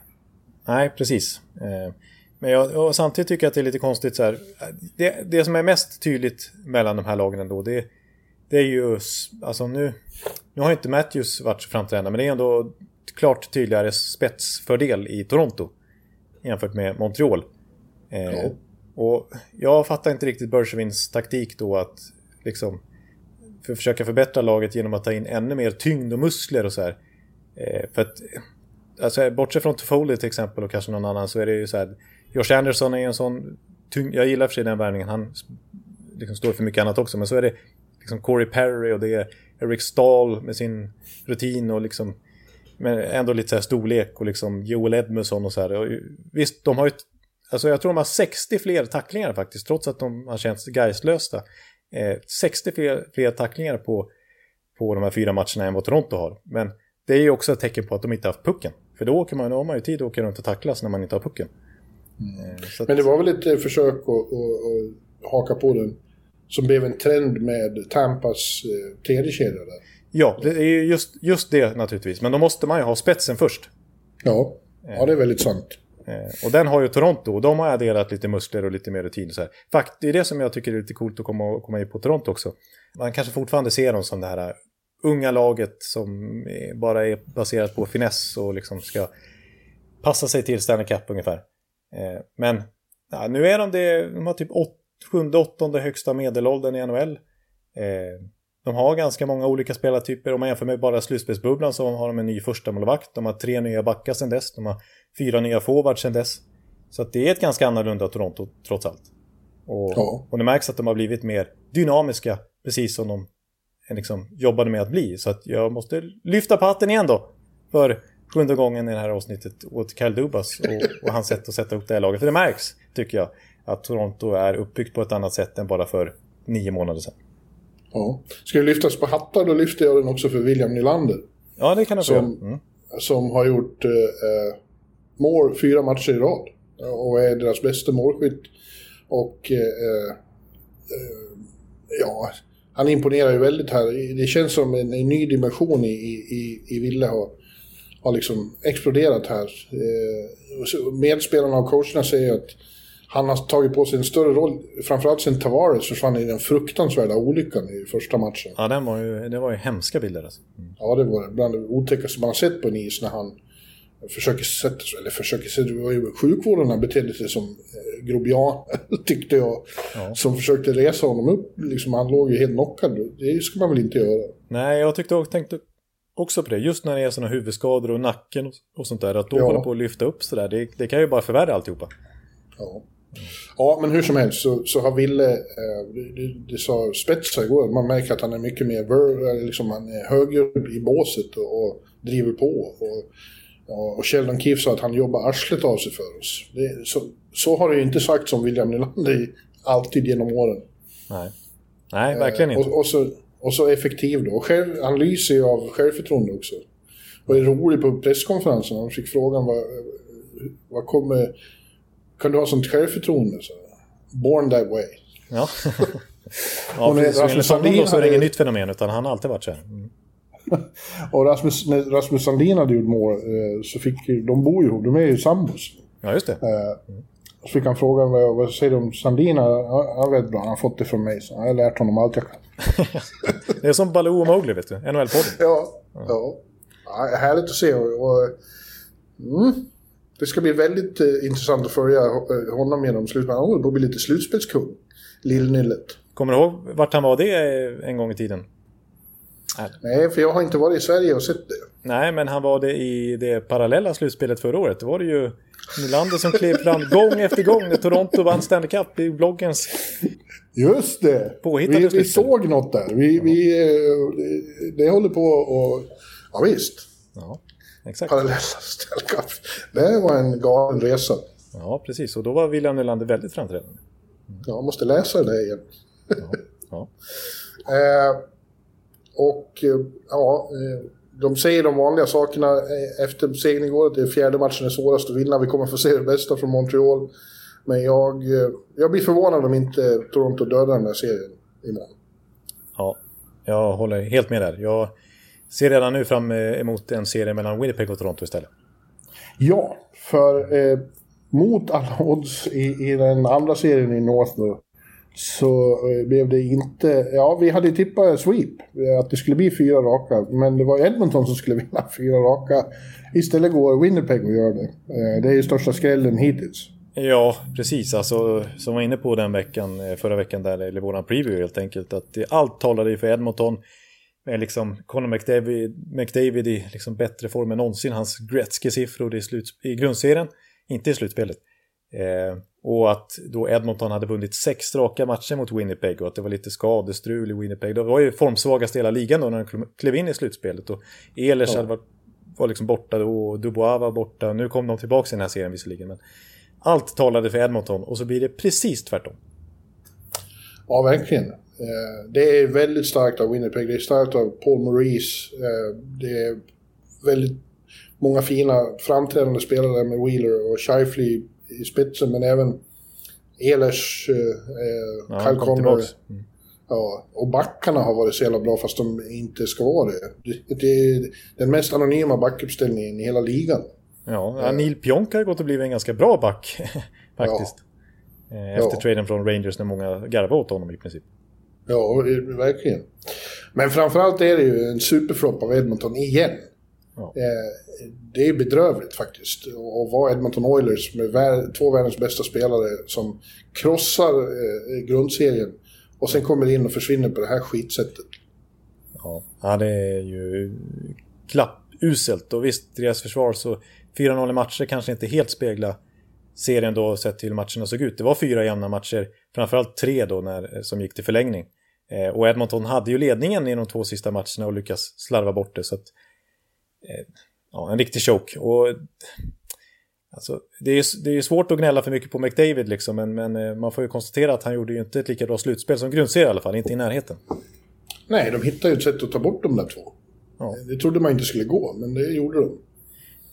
A: nej precis. Eh, Men jag, samtidigt tycker jag att det är lite konstigt så här. Det, det som är mest tydligt mellan de här lagen ändå, det, det är ju... Alltså nu... Nu har inte Matthews varit så framträdande, men det är ändå klart tydligare spetsfördel i Toronto. Jämfört med Montreal. Eh,
B: Ja.
A: Och jag fattar inte riktigt Bergevins taktik då att liksom för försöka förbättra laget genom att ta in ännu mer tyngd och muskler och så här. Eh, för att, alltså bortsett från Toffoli till exempel och kanske någon annan så är det ju så här. Josh Anderson är ju en sån tyngd, jag gillar för sig den värvningen, han liksom står för mycket annat också, men så är det liksom Corey Perry och det är Eric Stahl med sin rutin och liksom men ändå lite så här storlek och liksom Joel Edmundson och så här. Och visst, de har ju... Alltså jag tror de har 60 fler tacklingar faktiskt, trots att de har känts geistlösta. Eh, 60 fler, fler tacklingar på, på de här fyra matcherna än vad Toronto har. Men det är ju också ett tecken på att de inte har haft pucken. För då åker man, då har man ju tid att åka runt och tacklas när man inte har pucken. Eh, så att,
B: Men det var väl ett eh, försök att, att, haka på den som blev en trend med Tampas eh, tredje kedja där.
A: Ja, det är ju just, just det naturligtvis. Men då måste man ju ha spetsen först.
B: Ja, ja det är väldigt sant.
A: Eh, och den har ju Toronto och de har adderat lite muskler och lite mer rutin. Så här. Fakt, det är det som jag tycker är lite coolt att komma, komma in på Toronto också. Man kanske fortfarande ser dem som det här unga laget som bara är baserat på finess och liksom ska passa sig till Stanley Cup ungefär. Eh, men ja, nu är de det, de har typ åt, sjunde, åttonde högsta medelåldern i NHL. Eh, de har ganska många olika spelartyper. Om man jämför med bara slutspelsbubblan så har de en ny första målvakt. De har tre nya backar sedan dess. De har fyra nya forwards sedan dess. Så det är ett ganska annorlunda Toronto trots allt. Och,
B: Ja.
A: och det märks att de har blivit mer dynamiska, precis som de liksom jobbade med att bli. Så att jag måste lyfta på hatten igen då. För sjunde gången i det här avsnittet åt Kyle Dubas och, och hans sätt att sätta upp det här laget. För det märks, tycker jag, att Toronto är uppbyggt på ett annat sätt än bara för nio månader sedan.
B: Ja. Ska det lyftas på hattar, då lyfter jag den också för William Nylander.
A: Ja, det kan säga.
B: Som, mm. som har gjort eh, eh, mål fyra matcher i rad. Och är deras bästa målskytt. Och eh, eh, ja, han imponerar ju väldigt här. Det känns som en, en ny dimension i, i, i Ville har, har liksom exploderat här. Eh, medspelarna och coacherna säger att han har tagit på sig en större roll, framförallt sen Tavares försvann i den fruktansvärda olyckan i första matchen.
A: Ja, den var ju, det var ju hemska bilder alltså.
B: Mm. Ja, det var bland det otäckaste man har sett på en is när han försöker sätta sig, eller försöker sätta sig, sjukvården betedde sig som eh, grobian, tyckte jag. Ja. Som försökte resa honom upp, liksom, han låg ju helt knockad. Det ska man väl inte göra?
A: Nej, jag tyckte och tänkte också på det, just när det är sådana huvudskador och nacken och, sånt där, att då ja. hålla på att lyfta upp sådär, det, det kan ju bara förvärra alltihopa.
B: Ja. Ja, men hur som helst så, så har Ville, eh, det, det sa Spetsa igår, man märker att han är mycket mer, liksom han är högre i båset och, och driver på. Och, och Sheldon Keefe sa att han jobbar arslet av sig för oss. Det, så, så har det ju inte sagts om William Nylander alltid genom åren.
A: Nej, Nej verkligen inte.
B: Och, och, så, och så effektiv då. Själv, han lyser ju av självförtroende också. Och är rolig på presskonferensen. Han fick frågan vad, vad kommer... Kan du ha sånt självförtroende? Så, Born that way.
A: Ja. ja, för Rasmus Sandin är inget nytt fenomen, utan han har alltid varit så här. Mm.
B: och Rasmus, när Rasmus Sandin hade gjort mål eh, så fick de bor ju ihop, de är ju sambos.
A: Ja, just det. Mm.
B: Så fick han frågan vad, vad säger du om Sandin? Han vet bra, han har fått det från mig. Så jag har lärt honom allt jag kan.
A: det är som Baloo och Mowgli, vet du. NHL-podden.
B: Ja, ja. ja. ja. Härligt att se. Och, och mm, det ska bli väldigt eh, intressant att följa eh, honom genom slutspelet. Han håller på att bli lite slutspelskung. Lillnyllet.
A: Kommer du ihåg vart han var det en gång i tiden?
B: Nej, för jag har inte varit i Sverige och sett det.
A: Nej, men han var det i det parallella slutspelet förra året. Då var det ju Nylander som klev fram gång efter gång när Toronto vann Stanley Cup i bloggens
B: Just det! Vi, vi såg något där. Vi, ja. vi, eh, det håller på och... Ja, visst.
A: Ja, exakt.
B: Parallella Stanley Cup. Det var en galen resa.
A: Ja, precis. Och då var William Nylander väldigt framträdande.
B: Mm. Jag måste läsa det igen. Ja.
A: ja.
B: eh, och eh, ja, eh, de säger de vanliga sakerna eh, efter segern igår. Att det är fjärde matchen är svårast att vinna. Vi kommer få se det bästa från Montreal. Men jag, jag blir förvånad om inte Toronto dödar den där serien imorgon.
A: Ja, jag håller helt med där. Jag ser redan nu fram emot en serie mellan Winnipeg och Toronto istället.
B: Ja, för eh, mot alla odds i, i den andra serien i North nu så eh, blev det inte... Ja, vi hade tippat sweep. Eh, att det skulle bli fyra raka. Men det var Edmonton som skulle vinna fyra raka. Istället går Winnipeg och gör det. Eh, det är ju största skrällen hittills.
A: Ja, precis. Alltså, som var inne på den veckan, förra veckan, där, eller våran preview helt enkelt. Att allt talade ju för Edmonton. Med liksom Conor McDavid, McDavid i liksom bättre form än någonsin. Hans Gretzky-siffror i, i grundserien. Inte i slutspelet. Eh, och att då Edmonton hade vunnit sex raka matcher mot Winnipeg och att det var lite skadestrul i Winnipeg. Det var ju formsvagast i hela ligan då när de klev in i slutspelet. Och Ehlers ja. var, var liksom borta då och Dubois var borta. Nu kom de tillbaka i den här serien visserligen. Men allt talade för Edmonton och så blir det precis tvärtom.
B: Ja, verkligen. Eh, det är väldigt starkt av Winnipeg. Det är starkt av Paul Maurice. Eh, det är väldigt många fina framträdande spelare med Wheeler och Shifley i spetsen, men även Ehlers, eh, ja, Kyle Connor. Mm. Ja, och backarna har varit så jävla bra fast de inte ska vara det. Det, är den mest anonyma backuppställningen i hela ligan.
A: Ja, ja Neil Pionk har gått och blivit en ganska bra back faktiskt. Ja. Eh, efter ja. traden från Rangers när många garvade åt honom i princip.
B: Ja, verkligen. Men framförallt är det ju en superflopp av Edmonton igen. Ja. Eh, det är bedrövligt faktiskt. Att vara Edmonton Oilers med två världens bästa spelare som krossar eh, grundserien och sen kommer in och försvinner på det här skitsättet.
A: Ja, det är ju klappuselt. Och visst, deras försvar så 4-0 i matcher kanske inte helt speglar serien då sett till hur matcherna såg ut. Det var fyra jämna matcher, framförallt tre då när, som gick till förlängning. Eh, och Edmonton hade ju ledningen i de två sista matcherna och lyckas slarva bort det. Så att Eh, ja, en riktig choke. Och, alltså, det, är, det är svårt att gnälla för mycket på McDavid liksom, men, men eh, man får ju konstatera att han gjorde ju inte ett lika bra slutspel som grundserie i alla fall, inte i närheten.
B: Nej, de hittade ju ett sätt att ta bort de där två.
A: Ja.
B: Det trodde man inte skulle gå, men det gjorde de.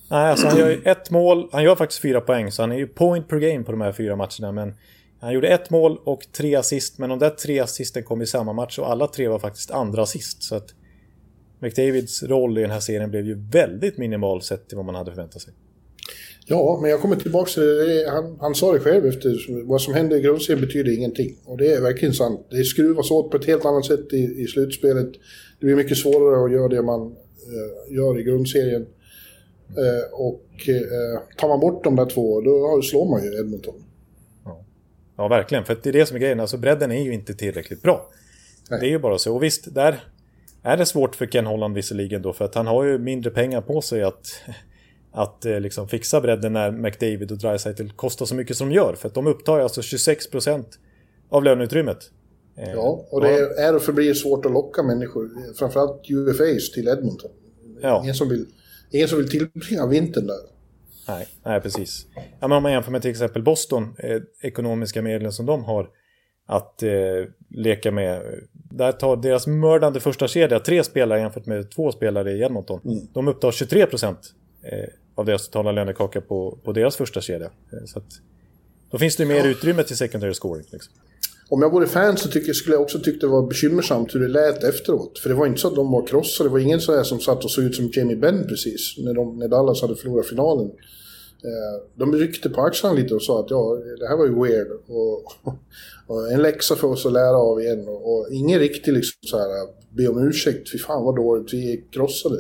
A: Nej, alltså han gör ju ett mål. Han gör faktiskt fyra poäng, så han är ju point per game på de här fyra matcherna. Men han gjorde ett mål och tre assist, men de där tre assisten kom i samma match och alla tre var faktiskt andra assist. Så att McDavids roll i den här serien blev ju väldigt minimal sett till vad man hade förväntat sig.
B: Ja, men jag kommer tillbaka till det. Han, han sa det själv efter vad som hände i grundserien betyder ingenting. Och det är verkligen sant. Det skruvas åt på ett helt annat sätt i, i slutspelet. Det blir mycket svårare att göra det man uh, gör i grundserien. Uh, och uh, tar man bort de där två, då slår man ju Edmonton.
A: Ja, ja verkligen. För det är det som är grejen. Alltså bredden är ju inte tillräckligt bra. Nej. Det är ju bara så. Och visst, där är det svårt för Ken Holland visserligen då. För att han har ju mindre pengar på sig att att eh, liksom fixa bredden när McDavid och Dreisaitl kostar så mycket som de gör. För att de upptar alltså 26% av löneutrymmet.
B: Eh, ja, och det är, och förblir svårt att locka människor, framförallt UFAs, till Edmonton. Ja. Ingen, som vill, ingen som vill tillbringa vintern där.
A: Nej, nej precis. Ja, men om man jämför med till exempel Boston, eh, ekonomiska medlen som de har att eh, leka med. Där tar deras mördande första kedja tre spelare jämfört med två spelare i Edmonton. Mm. De upptar 23 procent eh, av deras totala lönekaka på, på deras första kedja. Eh, så att, då finns det mer ja. utrymme till secondary scoring. Liksom.
B: Om jag vore fan så tycker, skulle jag också tycka det var bekymmersamt hur det lät efteråt. För det var inte så att de var krossade. Det var ingen så här som satt och såg ut som Jamie Benn precis. När, de, när Dallas hade förlorat finalen. Eh, de ryckte på axlarna lite och sa att ja, det här var ju weird. Och, och en läxa för oss att lära av igen. Och, och ingen riktig liksom så här, be om ursäkt. Fy fan vad dåligt, vi är krossade.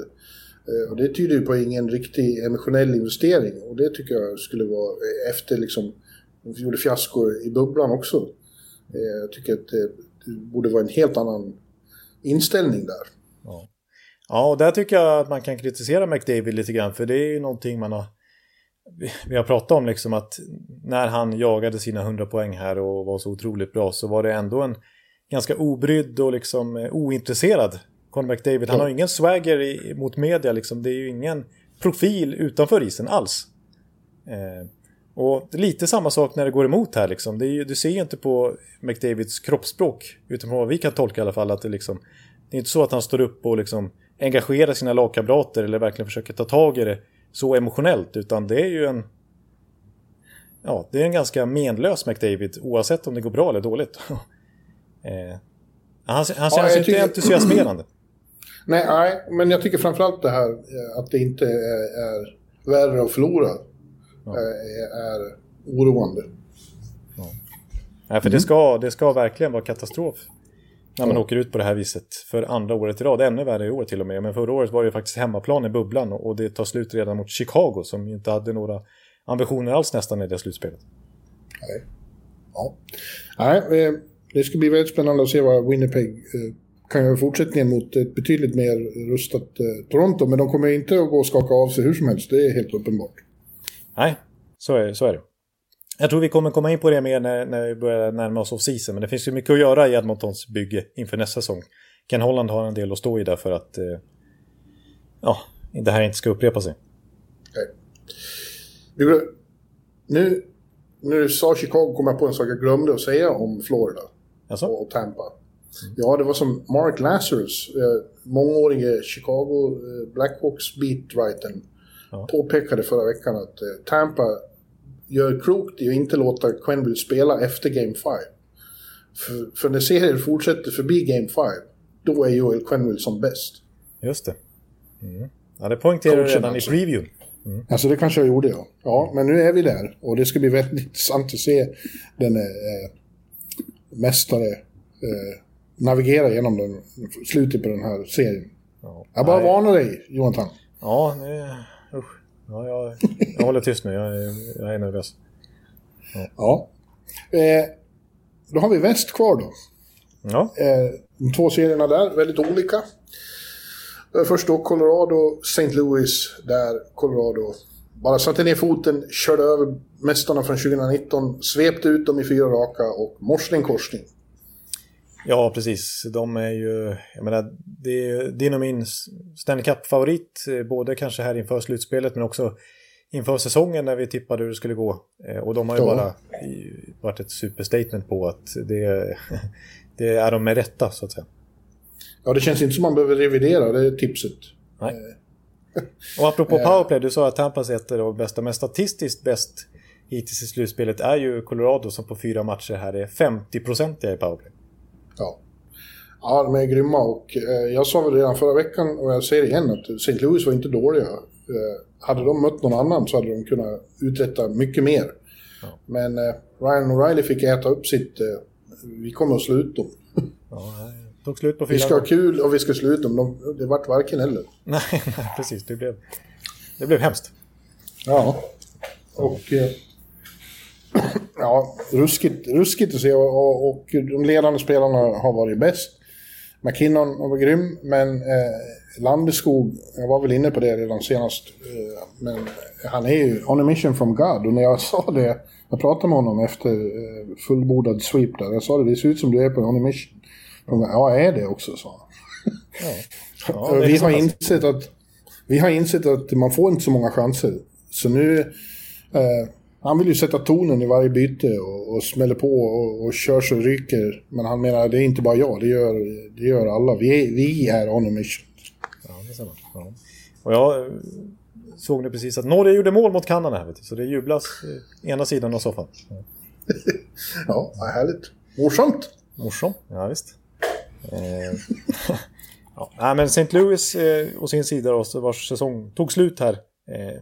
B: Eh, och det tyder ju på ingen riktig emotionell investering. Och det tycker jag skulle vara eh, efter liksom, de gjorde fiasko i bubblan också. Jag tycker att det, borde vara en helt annan inställning där.
A: Ja. ja, och där tycker jag att man kan kritisera McDavid lite grann. För det är ju någonting man har... Vi har pratat om liksom att när han jagade sina 100 poäng här och var så otroligt bra så var det ändå en ganska obrydd och liksom eh, ointresserad Conor McDavid. Han har ingen swagger i, mot media liksom. Det är ju ingen profil utanför isen alls. Eh, och lite samma sak när det går emot här liksom. Ju, du ser ju inte på McDavids kroppsspråk, utifrån vad vi kan tolka i alla fall, att det liksom... Det är inte så att han står upp och liksom engagerar sina lagkamrater eller verkligen försöker ta tag i det så emotionellt, utan det är ju en... Ja, det är en ganska menlös McDavid, oavsett om det går bra eller dåligt. eh, han, han känns ja, inte tycker... entusiasmerande.
B: Nej, nej, men jag tycker framförallt det här eh, att det inte är, är värre att förlora ja. är, eh, är oroande.
A: Ja. Nej, för mm. det, ska, det ska verkligen vara katastrof när man ja. åker ut på det här viset för andra året i rad. Ännu värre i år till och med. Men förra året var det faktiskt hemmaplan i bubblan och det tar slut redan mot Chicago som inte hade några ambitioner alls nästan i det slutspelet.
B: Nej. Ja. Nej, eh, det ska bli väldigt spännande att se vad Winnipeg kan göra fortsättningen mot ett betydligt mer rustat eh, Toronto. Men de kommer inte att gå och skaka av sig hur som helst, det är helt uppenbart.
A: Nej, så är, så är det. Jag tror vi kommer komma in på det mer när, när vi börjar närma oss off-season. Men det finns ju mycket att göra i Edmontons bygge inför nästa säsong. Ken Holland har en del att stå i där för att eh, ja, det här inte ska upprepa sig.
B: Okay. Nu, när du sa Chicago kom jag på en sak jag glömde att säga om Florida alltså? och Tampa. Ja, det var som Mark Lazarus, eh, mångårige Chicago eh, Blackhawks beatwritern, ja. påpekade förra veckan att eh, Tampa gör klokt i att inte låta Quenville spela efter Game 5. För, för när serien fortsätter förbi Game 5, då är Joel Quenville som bäst.
A: Just det. Mm. Ja, det poängterade du redan alltså. i preview.
B: Mm. Alltså det kanske jag gjorde, ja. Ja, men nu är vi där. Och det ska bli väldigt intressant att se den eh, mästare eh, navigera genom den, slutet på den här serien. Ja, jag bara nej. varnar dig, Jonathan.
A: Ja, nej, usch. Ja, jag, jag håller tyst nu. Jag, jag är nervös.
B: Ja. ja. Eh, då har vi väst kvar då.
A: Ja.
B: Eh, de två serierna där, väldigt olika. Eh, först då Colorado, St. Louis, där Colorado bara satte ner foten, körde över mästarna från 2019, svepte ut dem i fyra raka och morsning korsning.
A: Ja, precis. De är ju, jag menar, det är din och min Stanley Cup-favorit, eh, både kanske här inför slutspelet men också inför säsongen när vi tippade hur det skulle gå. Eh, och de har ju ja. bara varit ett superstatement på att det, det är de med rätta, så att säga.
B: ja, det känns inte som man behöver revidera det tipset.
A: Nej. Och apropå powerplay, du sa att Tampas är av bästa, men statistiskt bäst hittills i slutspelet är ju Colorado som på fyra matcher här är 50-procentiga i powerplay.
B: Ja. Ja, de är grymma och eh, jag sa väl redan förra veckan och jag säger det igen att St. Louis var inte dåliga. Eh, hade de mött någon annan så hade de kunnat uträtta mycket mer.
A: Ja.
B: Men eh, Ryan O'Reilly fick äta upp sitt... Eh, vi kommer att slå ut dem.
A: Ja, tog slut på fyra
B: Vi ska ha kul och vi ska slå ut dem. De, det vart varken eller.
A: Nej, nej, precis. Det blev, det blev hemskt.
B: Ja. Och... Ja, ruskigt, ruskigt att se och, och, och de ledande spelarna har varit bäst. McKinnon var grym, men eh, Landeskog, jag var väl inne på det redan senast, eh, men han är ju on a mission from God. Och när jag sa det, jag pratade med honom efter eh, fullbordad sweep där, jag sa det, det ser ut som du är på on a mission. Ja, jag är det också, sa han.
A: Ja, det är
B: vi, har insett att, vi har insett att man får inte så många chanser. Så nu... Eh, han vill ju sätta tonen i varje byte och, och smäller på och, och kör så ryker. Men han menar, det är inte bara jag, det gör, det gör alla. Vi är, vi är on a mission.
A: Ja, det stämmer. Ja. Och jag eh, såg nu precis att Norge gjorde mål mot Kanada här, vet du, så det jublas eh, ena sidan av soffan. Ja.
B: Ja, vad härligt. Morsamt.
A: Morsom, ja visst. Eh, ja. Men St. Louis eh, och sin sida då, vars säsong tog slut här. Eh,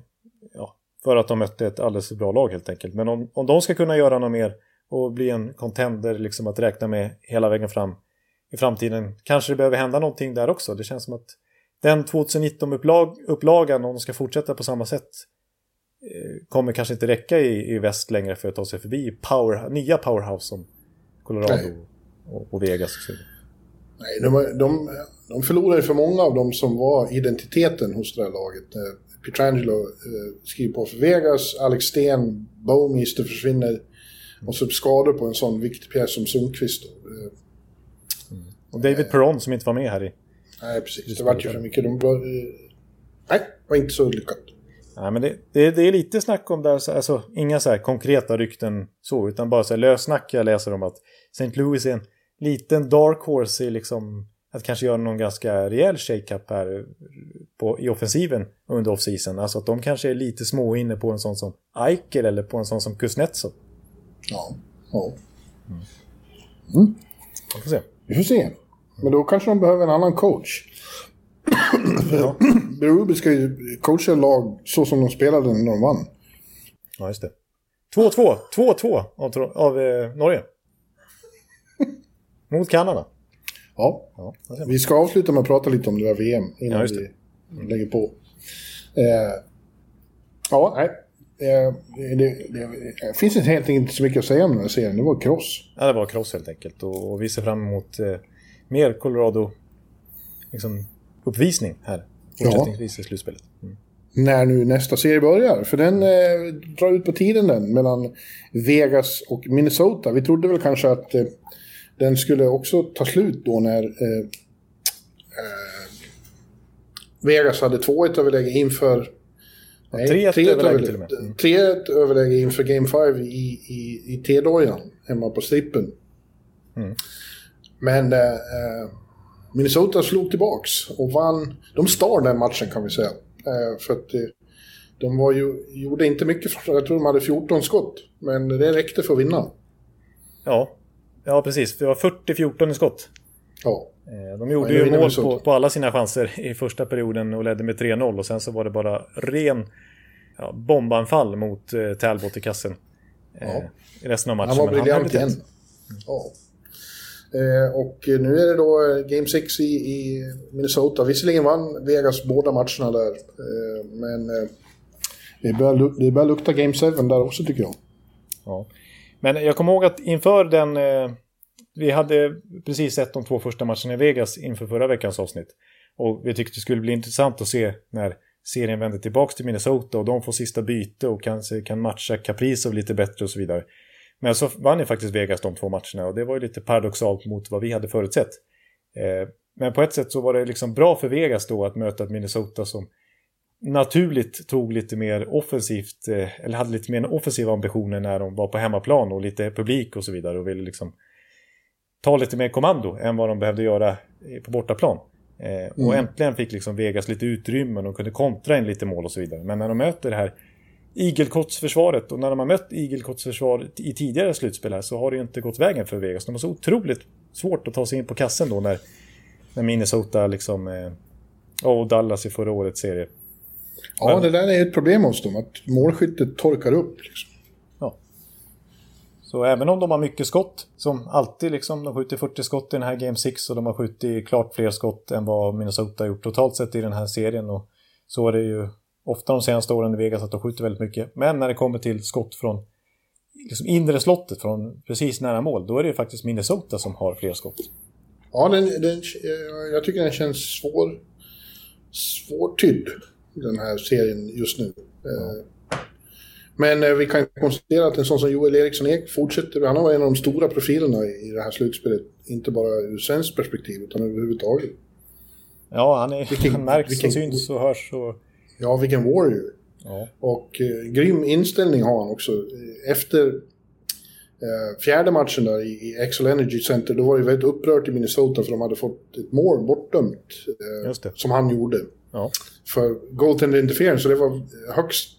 A: för att de mötte ett alldeles för bra lag helt enkelt. Men om, om de ska kunna göra något mer och bli en contender liksom att räkna med hela vägen fram i framtiden. Kanske det behöver hända någonting där också. Det känns som att den 2019-upplagan, om de ska fortsätta på samma sätt, eh, kommer kanske inte räcka i, i väst längre för att ta sig förbi power, nya powerhouse som Colorado och, och Vegas och så.
B: Nej, de, de, de förlorade för många av dem som var identiteten hos det här laget. Pietrangelo eh, skriver på för Vegas, Alex Sten, Bowmeister försvinner. Och så skador på en sån viktig pjäs som Sundqvist. Eh,
A: Och David Perron som inte var med här i.
B: nej, precis. Det vart ju för mycket. De, eh, nej, det var inte så lyckat.
A: Nej, men det, det, det är lite snack om där, så- alltså inga så här konkreta rykten så, utan bara så här lössnack jag läser om att St. Louis är en liten dark horse i liksom att kanske göra någon ganska rejäl shake-up här på, i offensiven under off-season. Alltså att de kanske är lite små inne på en sån som Eichel eller på en sån som Kuznetsov.
B: Ja, ja.
A: Vi får se.
B: Vi får se. Men då kanske de behöver en annan coach.
A: Ja,
B: Berube ska ju coacha lag så som de spelade när de vann.
A: ja just det. 2-2. 2-2 av, av eh, Norge. Mot Kanada.
B: Ja,
A: Ja,
B: vi ska avsluta med att prata lite om det där VM innan
A: Ja,
B: vi lägger på. Eh, ja, nej. Eh, det, det, det finns inte helt inte så mycket att säga om den här serien. Det var kross.
A: Ja, det var cross helt enkelt. Och, och vi ser fram emot eh, mer Colorado liksom, uppvisning här.
B: Ja.
A: Fortsättningsvis i slutspelet. Mm.
B: När nu nästa serie börjar. För den eh, drar ut på tiden den mellan Vegas och Minnesota. Vi trodde väl kanske att eh, den skulle också ta slut då när eh, eh, Vegas hade 2-1 överläge inför... Nej,
A: 3-1
B: 3-1
A: överläge till och med. Mm.
B: 3-1 överläge inför Game 5 i, i, i T-dojan hemma på strippen.
A: Mm.
B: Men eh, eh, Minnesota slog tillbaks och vann. De stal den matchen kan vi säga. Eh, för att de var ju, gjorde inte mycket, jag tror de hade 14 skott. Men det räckte för att vinna.
A: Ja. Ja, precis. Det var 40-14 i skott.
B: Ja,
A: Eh, De gjorde
B: Ja,
A: ju mål på, på alla sina chanser i första perioden och ledde med 3-0. Och sen så var det bara ren ja, bombanfall mot eh, Talbot i kassen. Eh,
B: Ja.
A: I resten av matchen.
B: han var briljant igen. Ja. Eh, och nu är det då eh, Game 6 i, i Minnesota. Visserligen vann Vegas båda matcherna där. Eh, men eh, det, börjar, det börjar lukta Game 7 där också tycker jag.
A: Ja. Men jag kommer ihåg att inför den... Eh, vi hade precis sett de två första matcherna i Vegas inför förra veckans avsnitt. Och vi tyckte det skulle bli intressant att se när serien vänder tillbaka till Minnesota och de får sista byte och kanske kan matcha Kaprizov lite bättre och så vidare. Men så vann ju faktiskt Vegas de två matcherna och det var ju lite paradoxalt mot vad vi hade förutsett. Eh, men på ett sätt så var det liksom bra för Vegas då att möta ett Minnesota som naturligt tog lite mer offensivt, eh, eller hade lite mer offensiva ambitioner när de var på hemmaplan och lite publik och så vidare och ville liksom ta lite mer kommando än vad de behövde göra på bortaplan. Eh, och mm. äntligen fick liksom Vegas lite utrymme och de kunde kontra in lite mål och så vidare. Men när de möter det här igelkottsförsvaret och när de har mött igelkottsförsvaret i tidigare slutspel här så har det ju inte gått vägen för Vegas. De har så otroligt svårt att ta sig in på kassen då när, när Minnesota liksom... Eh, och Dallas i förra årets serie.
B: Ja, Men, det där är ett problem hos dem, att målskyttet torkar upp. Liksom.
A: Ja. Så även om de har mycket skott, som alltid liksom, de skjuter 40 skott i den här Game 6 och de har skjutit klart fler skott än vad Minnesota har gjort totalt sett i den här serien. Och så är det ju ofta de senaste åren i Vegas att de skjuter väldigt mycket. Men när det kommer till skott från liksom inre slottet, från precis nära mål, då är det faktiskt Minnesota som har fler skott.
B: Ja, den, den, jag tycker den känns svår, svårtydd, den här serien just nu. Ja. Men eh, vi kan konstatera att en sån som Joel Eriksson Ek fortsätter. Han har en av de stora profilerna i det här slutspelet. Inte bara ur svenskt perspektiv, utan överhuvudtaget.
A: Ja, han, är, vilken, han märks vilken, och syns och hörs. Och...
B: Ja, vilken warrior. Ja. Och eh, grym inställning har han också. Efter eh, fjärde matchen där i, i Excel Energy Center, då var det väldigt upprört i Minnesota för de hade fått ett mål bortdömt. Eh, som han gjorde. Ja. För goaltender interference, så det var högst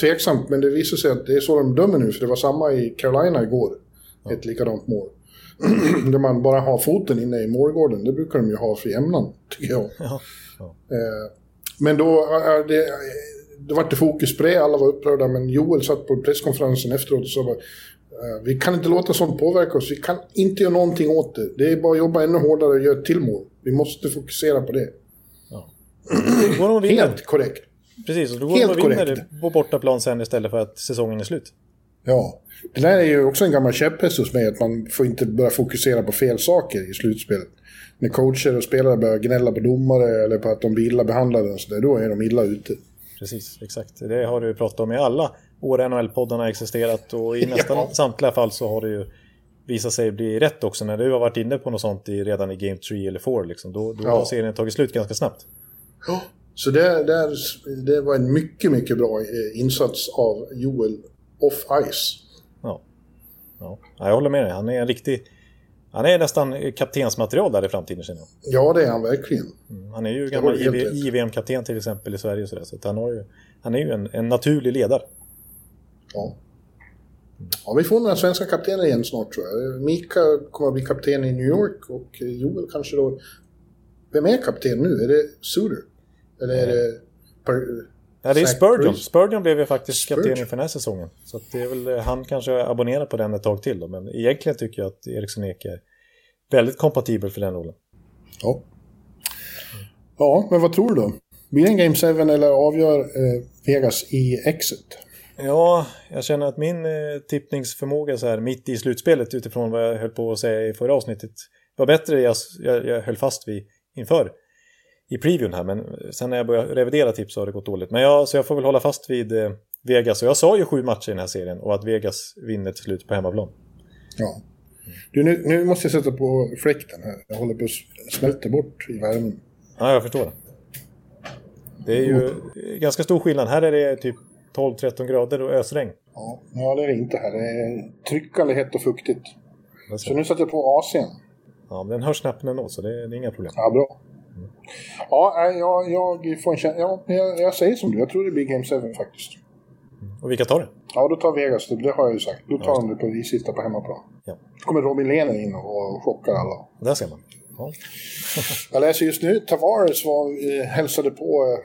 B: tveksamt, men det visar sig att det är så de dömer nu, för det var samma i Carolina igår. Ja. Ett likadant mål. Där man bara har foten inne i målgården, det brukar de ju ha för jämnan, tycker jag. Ja. Ja. Eh, men då, det, det var inte fokus på det, alla var upprörda, men Joel satt på presskonferensen efteråt och sa bara, eh, vi kan inte låta sånt påverka oss, vi kan inte göra någonting åt det. Det är bara att jobba ännu hårdare och göra ett till mål. Vi måste fokusera på det. Ja. Helt korrekt.
A: Precis, och då går Helt de och vinner på bortaplan sen istället för att säsongen är slut.
B: Ja, det där är ju också en gammal käpphäst hos mig, att man får inte börja fokusera på fel saker i slutspelet. När coacher och spelare börjar gnälla på domare eller på att de blir illa behandlade, och så där, då är de illa ute.
A: Precis, exakt. Det har du pratat om i alla år NHL-poddarna har existerat och i nästan ja. samtliga fall så har det ju visat sig bli rätt också. När du har varit inne på något sånt i, redan i Game 3 eller 4, liksom, då, då ja. har serien tagit slut ganska snabbt.
B: Ja, så det, det, det var en mycket, mycket bra eh, insats av Joel off ice.
A: Ja. ja, jag håller med dig. Han är en riktig... Han är nästan kaptensmaterial där i framtiden känner
B: jag. Ja, det är han verkligen.
A: Mm, han är ju gammal IVM-kapten till exempel i Sverige. Så, där, så han, har ju, han är ju en, en naturlig ledare.
B: Ja. Ja, vi får några svenska kaptener igen snart tror jag. Mika kommer att bli kapten i New York och Joel kanske då... Vem är kapten nu? Är det Suter? Eller är det... Per,
A: ja, det är Spurgeon. Spurgeon blev ju faktiskt kapten inför den här säsongen. Så det är väl, eh, han kanske abonnerar på den ett tag till då. Men egentligen tycker jag att Eriksson Ek är väldigt kompatibel för den rollen.
B: Ja. Ja, men vad tror du då? Blir det en Game 7 eller avgör eh, Vegas i exit?
A: Ja, jag känner att min eh, tippningsförmåga så här mitt i slutspelet utifrån vad jag höll på att säga i förra avsnittet var bättre jag, jag, jag höll fast vid inför i previewn här. Men sen när jag började revidera tips så har det gått dåligt. Men jag, så jag får väl hålla fast vid eh, Vegas. Och jag sa ju sju matcher i den här serien och att Vegas vinner till slut på hemmaplan.
B: Ja. Du, nu, nu måste jag sätta på fläkten här. Jag håller på att smälta bort i värmen.
A: Ja, jag förstår det. Det är ju ganska stor skillnad. Här är det typ 12-13 grader och ösregn.
B: Ja, ja, det är det inte här. Det är tryckande hett och fuktigt. Så nu sätter jag på AC'n.
A: Ja, men den hörs knappt ändå, så det, det är inga problem.
B: Ja, bra. Ja, jag, jag får en känsla. Ja, jag, jag, säger som du. Jag tror det blir Game 7 faktiskt.
A: Och vilka tar det?
B: Ja, då tar Vegas det. Det har jag ju sagt. Då tar de det på i sista på hemmaplan. Ja. Då kommer Robin Lehner in och chockar alla.
A: Där ser man. Ja.
B: jag läser just nu. Tavares var, eh, hälsade på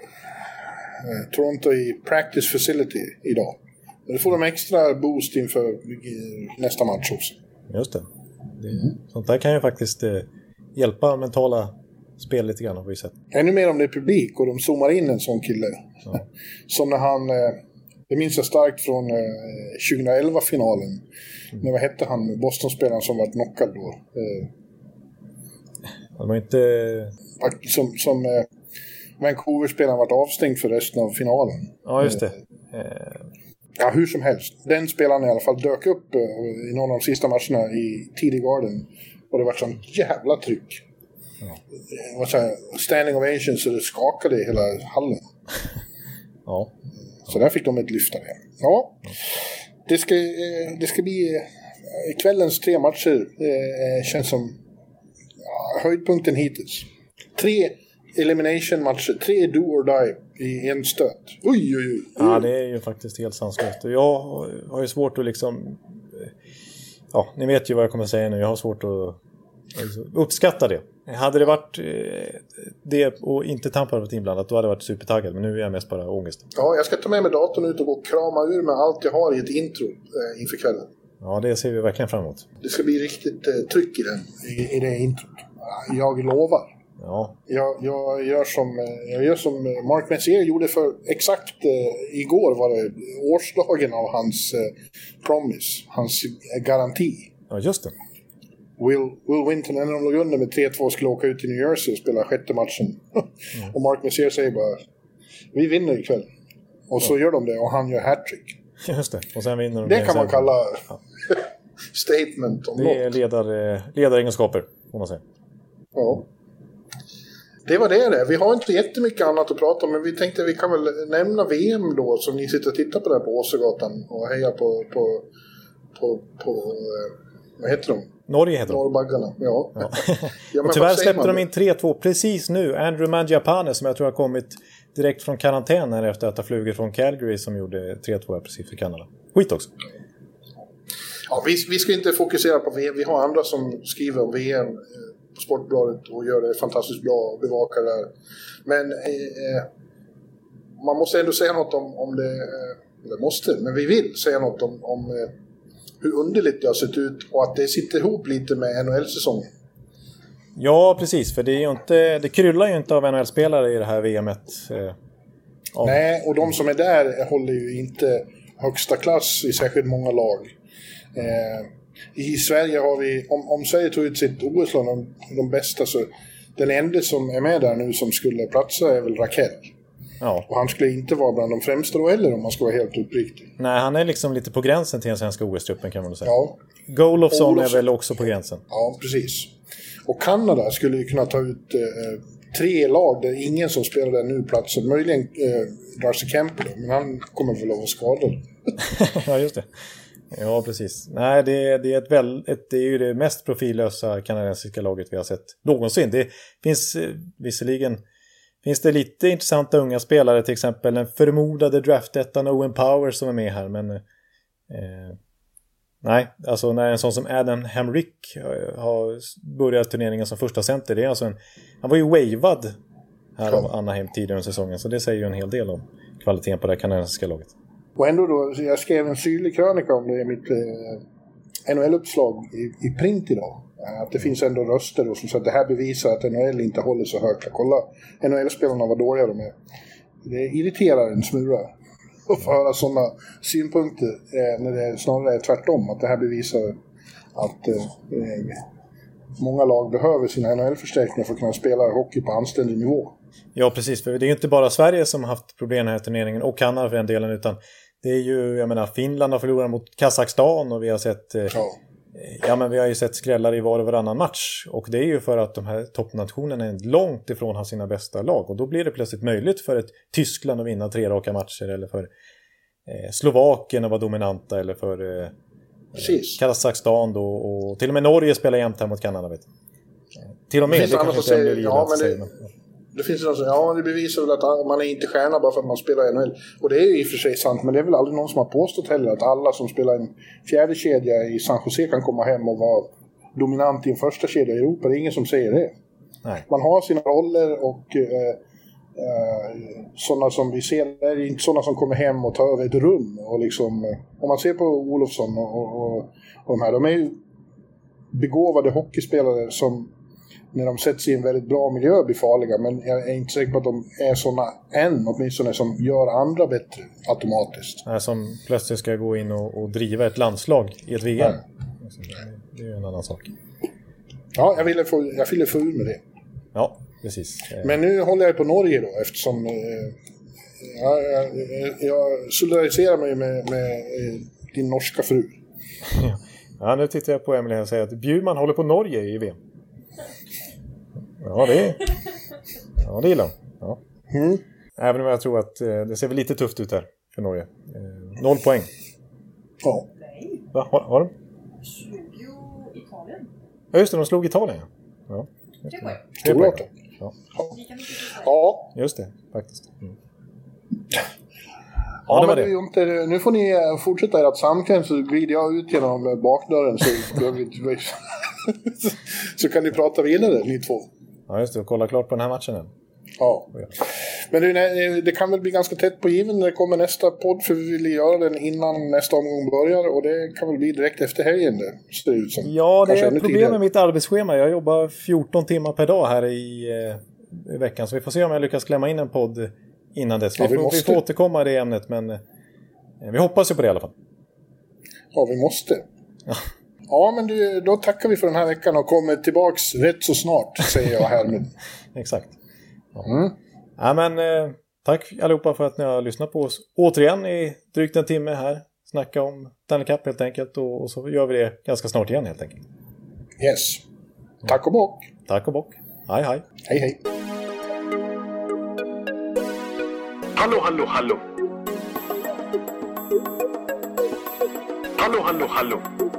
B: eh, Toronto i Practice Facility idag. Nu får de extra boost inför eh, nästa match också.
A: Just det. det mm. Sånt där kan ju faktiskt eh, hjälpa mentala spel lite grann har vi sett.
B: Ännu mer om det är publik och de zoomar in en sån kille. Ja. Som när han, eh, det minns jag starkt från 2011-finalen. Eh, mm. vad hette han, Boston-spelaren som var knockad då?
A: Eh, det var inte...
B: Som, som Vancouver-spelaren varit avstängd för resten av finalen.
A: Ja, just det.
B: Ja, hur som helst. Den spelaren i alla fall dök upp i någon av de sista matcherna i tidig Garden. Och det var sånt jävla tryck. Vad säger Standing ovation så det skakade i hela hallen.
A: ja.
B: Så där fick de ett lyft av det. Ja. Det ska, eh, det ska bli kvällens tre matcher eh, känns som höjdpunkten hittills. Tre elimination matcher, tre do or die i en stöt. Oj, oj, oj.
A: Ja, det är ju faktiskt helt sanslöst. Jag har ju svårt att liksom... Ja, ni vet ju vad jag kommer säga nu. Jag har svårt att uppskatta det. Hade det varit eh, det och inte Tampa varit inblandat, då hade jag varit supertaggad. Men nu är jag mest bara ångest.
B: Ja, jag ska ta med mig datorn ut och gå och krama ur med allt jag har i ett intro eh, inför kvällen.
A: Ja, det ser vi verkligen fram emot.
B: Det ska bli riktigt eh, tryck i, den, i, i det introt. Jag lovar.
A: Ja.
B: Jag, jag, gör som, jag gör som Mark Messier gjorde för exakt eh, igår var det årsdagen av hans eh, promise, hans garanti.
A: Ja, just det.
B: Will, Will Winton, när de låg under med 3-2, skulle åka ut till New Jersey och spela sjätte matchen. Mm. och Mark Messier säger bara vi vinner ikväll. Och så gör de det och han gör hattrick.
A: Just det, och sen vinner de.
B: Det kan man kalla ja. statement om
A: Det är ledar, ledaregenskaper, får man säga.
B: Ja. Det var det det. Vi har inte jättemycket annat att prata om, men vi tänkte att vi kan väl nämna VM då, som ni sitter och tittar på där på Åsögatan och hejar på, på, på, på eh, vad heter de?
A: Norge heter
B: de. Norrbaggarna, ja. ja.
A: ja och tyvärr släppte de in 3-2 precis nu. Andrew Mangiapane som jag tror har kommit direkt från karantän här efter att ha flugit från Calgary som gjorde 3-2 precis för Kanada. Skit också.
B: Ja, vi, vi ska inte fokusera på VM. Vi har andra som skriver om VM eh, på Sportbladet och gör det fantastiskt bra och bevakar det. Men eh, man måste ändå säga något om, om det. Eh, eller måste, men vi vill säga något om, om eh, hur underligt det har sett ut och att det sitter ihop lite med NHL-säsongen.
A: Ja, precis. För det, är ju inte, det kryllar ju inte av NHL-spelare i det här VMet. Eh,
B: Nej, och de som är där håller ju inte högsta klass i särskilt många lag. Eh, I Sverige har vi, om, om Sverige tog ut sitt OS-lag, de, de bästa, så den enda som är med där nu som skulle platsa är väl Rakell. Ja. Och han skulle inte vara bland de främsta då heller om man ska vara helt uppriktig.
A: Nej, han är liksom lite på gränsen till den svenska OS-truppen kan man säga. Ja. Golofsson är väl också på gränsen.
B: Ja, precis. Och Kanada skulle ju kunna ta ut eh, tre lag där ingen som spelar där nu platsar. Möjligen eh, Darcy då, men han kommer väl att vara skadad.
A: ja, just det. Ja, precis. Nej, det, det, är ett väl, ett, det är ju det mest profillösa kanadensiska laget vi har sett någonsin. Det finns eh, visserligen finns det lite intressanta unga spelare, till exempel den förmodade draftettan Owen Powers som är med här, men eh, nej, alltså när en sån som Adam Hamrick eh, har börjat turneringen som första center, det är alltså en, han var ju wavad här av Anaheim tidigare under säsongen, så det säger ju en hel del om kvaliteten på det kanadensiska laget.
B: Och ändå då, jag skrev en syrlig krönika om det i mitt eh, NHL-uppslag i, i print idag. Att det finns ändå röster då som säger att det här bevisar att NHL inte håller så högt. Kolla NHL-spelarna vad dåliga de är. Det irriterar en smula att få höra sådana synpunkter eh, när det snarare är tvärtom. Att det här bevisar att eh, många lag behöver sina NHL-förstärkningar för att kunna spela hockey på anständig nivå.
A: Ja, precis. För det är ju inte bara Sverige som har haft problem den här turneringen, och Kanada för den delen, utan det är ju, jag menar, Finland har förlorat mot Kazakstan och vi har sett eh, ja. Ja, men vi har ju sett skrällar i var och varannan match. Och det är ju för att de här toppnationerna är långt ifrån har sina bästa lag. Och då blir det plötsligt möjligt för ett Tyskland att vinna tre raka matcher. Eller för eh, Slovakien att vara dominanta. Eller för eh, Kazakstan då. Och till och med Norge spelar jämt här mot Kanada. Vet. Till och med, det, det kanske inte
B: är ja, men det, det finns någon som ja det bevisar väl att man är inte stjärna bara för att man spelar i NHL. Och det är ju i och för sig sant, men det är väl aldrig någon som har påstått heller att alla som spelar en fjärde kedja i San Jose kan komma hem och vara dominant i en första kedja i Europa. Det är ingen som säger det. Nej. Man har sina roller och eh, eh, sådana som vi ser, det är inte sådana som kommer hem och tar över ett rum. Och liksom, eh, om man ser på Olofsson och, och, och, och de här, de är ju begåvade hockeyspelare som när de sätts i en väldigt bra miljö blir farliga. Men jag är inte säker på att de är sådana än, åtminstone som gör andra bättre automatiskt.
A: Nej, som plötsligt ska gå in och, och driva ett landslag i ett VM. Det är ju en annan sak.
B: Ja, jag ville få, jag ville få ur med det.
A: Ja, precis.
B: Men nu håller jag på Norge då eftersom eh, jag, jag, jag solidariserar mig med, med eh, din norska fru.
A: Ja, nu tittar jag på Emelie och säger att Bjurman håller på Norge i VM. Ja, det, ja, det gillar hon. Ja. Mm. Även om jag tror att eh, det ser väl lite tufft ut här för Norge. Eh, noll poäng.
B: Ja.
A: Va, har, har de?
C: slog ju Italien.
D: Ja, just det, de slog Italien. Ja,
C: Tre poäng.
D: tre poäng. Ja.
B: Ja,
D: just det, faktiskt. Mm.
B: ja,
D: var
B: men
D: det.
B: Inte, nu får ni eh, fortsätta ert samkväm så glider jag ut genom bakdörren så, så kan ni prata vidare ni två.
D: Ja, just det, kolla klart på den här matchen än.
B: Ja. Men nej, det kan väl bli ganska tätt på given när det kommer nästa podd för vi vill göra den innan nästa omgång börjar och det kan väl bli direkt efter helgen det ser det ut som.
D: Ja, det
B: Kanske
D: är ett problem
B: tidigare.
D: med mitt arbetsschema. Jag jobbar 14 timmar per dag här i, eh, i veckan. Så vi får se om jag lyckas klämma in en podd innan dess. Vi,
B: Ja, vi
D: får, vi
B: måste.
D: får återkomma i det ämnet, men eh, vi hoppas ju på det i alla fall.
B: Ja, vi måste. Ja, men du, då tackar vi för den här veckan och kommer tillbaks rätt så snart, säger jag härmed.
D: Exakt. Ja.
B: Mm.
D: Ja, men, eh, tack allihopa för att ni har lyssnat på oss. Återigen i drygt en timme här. Snacka om Stanley Cup helt enkelt. Och, och så gör vi det ganska snart igen helt enkelt.
B: Yes. Tack och bock.
D: Tack och bock. Hej hej.
B: Hej, hej.
E: Hallå, hallå, hallå. Hallå, hallå, hallå.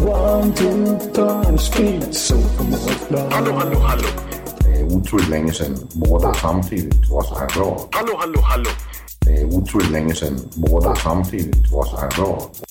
A: One, two, times speed, so
E: Hallå, hallå, hallå.
F: Det er utroligt længe siden mor, der samtidig var så her råd.
E: Hallå, hallå, hallå.
F: Det er utroligt længe siden mor, der samtidig var så her råd.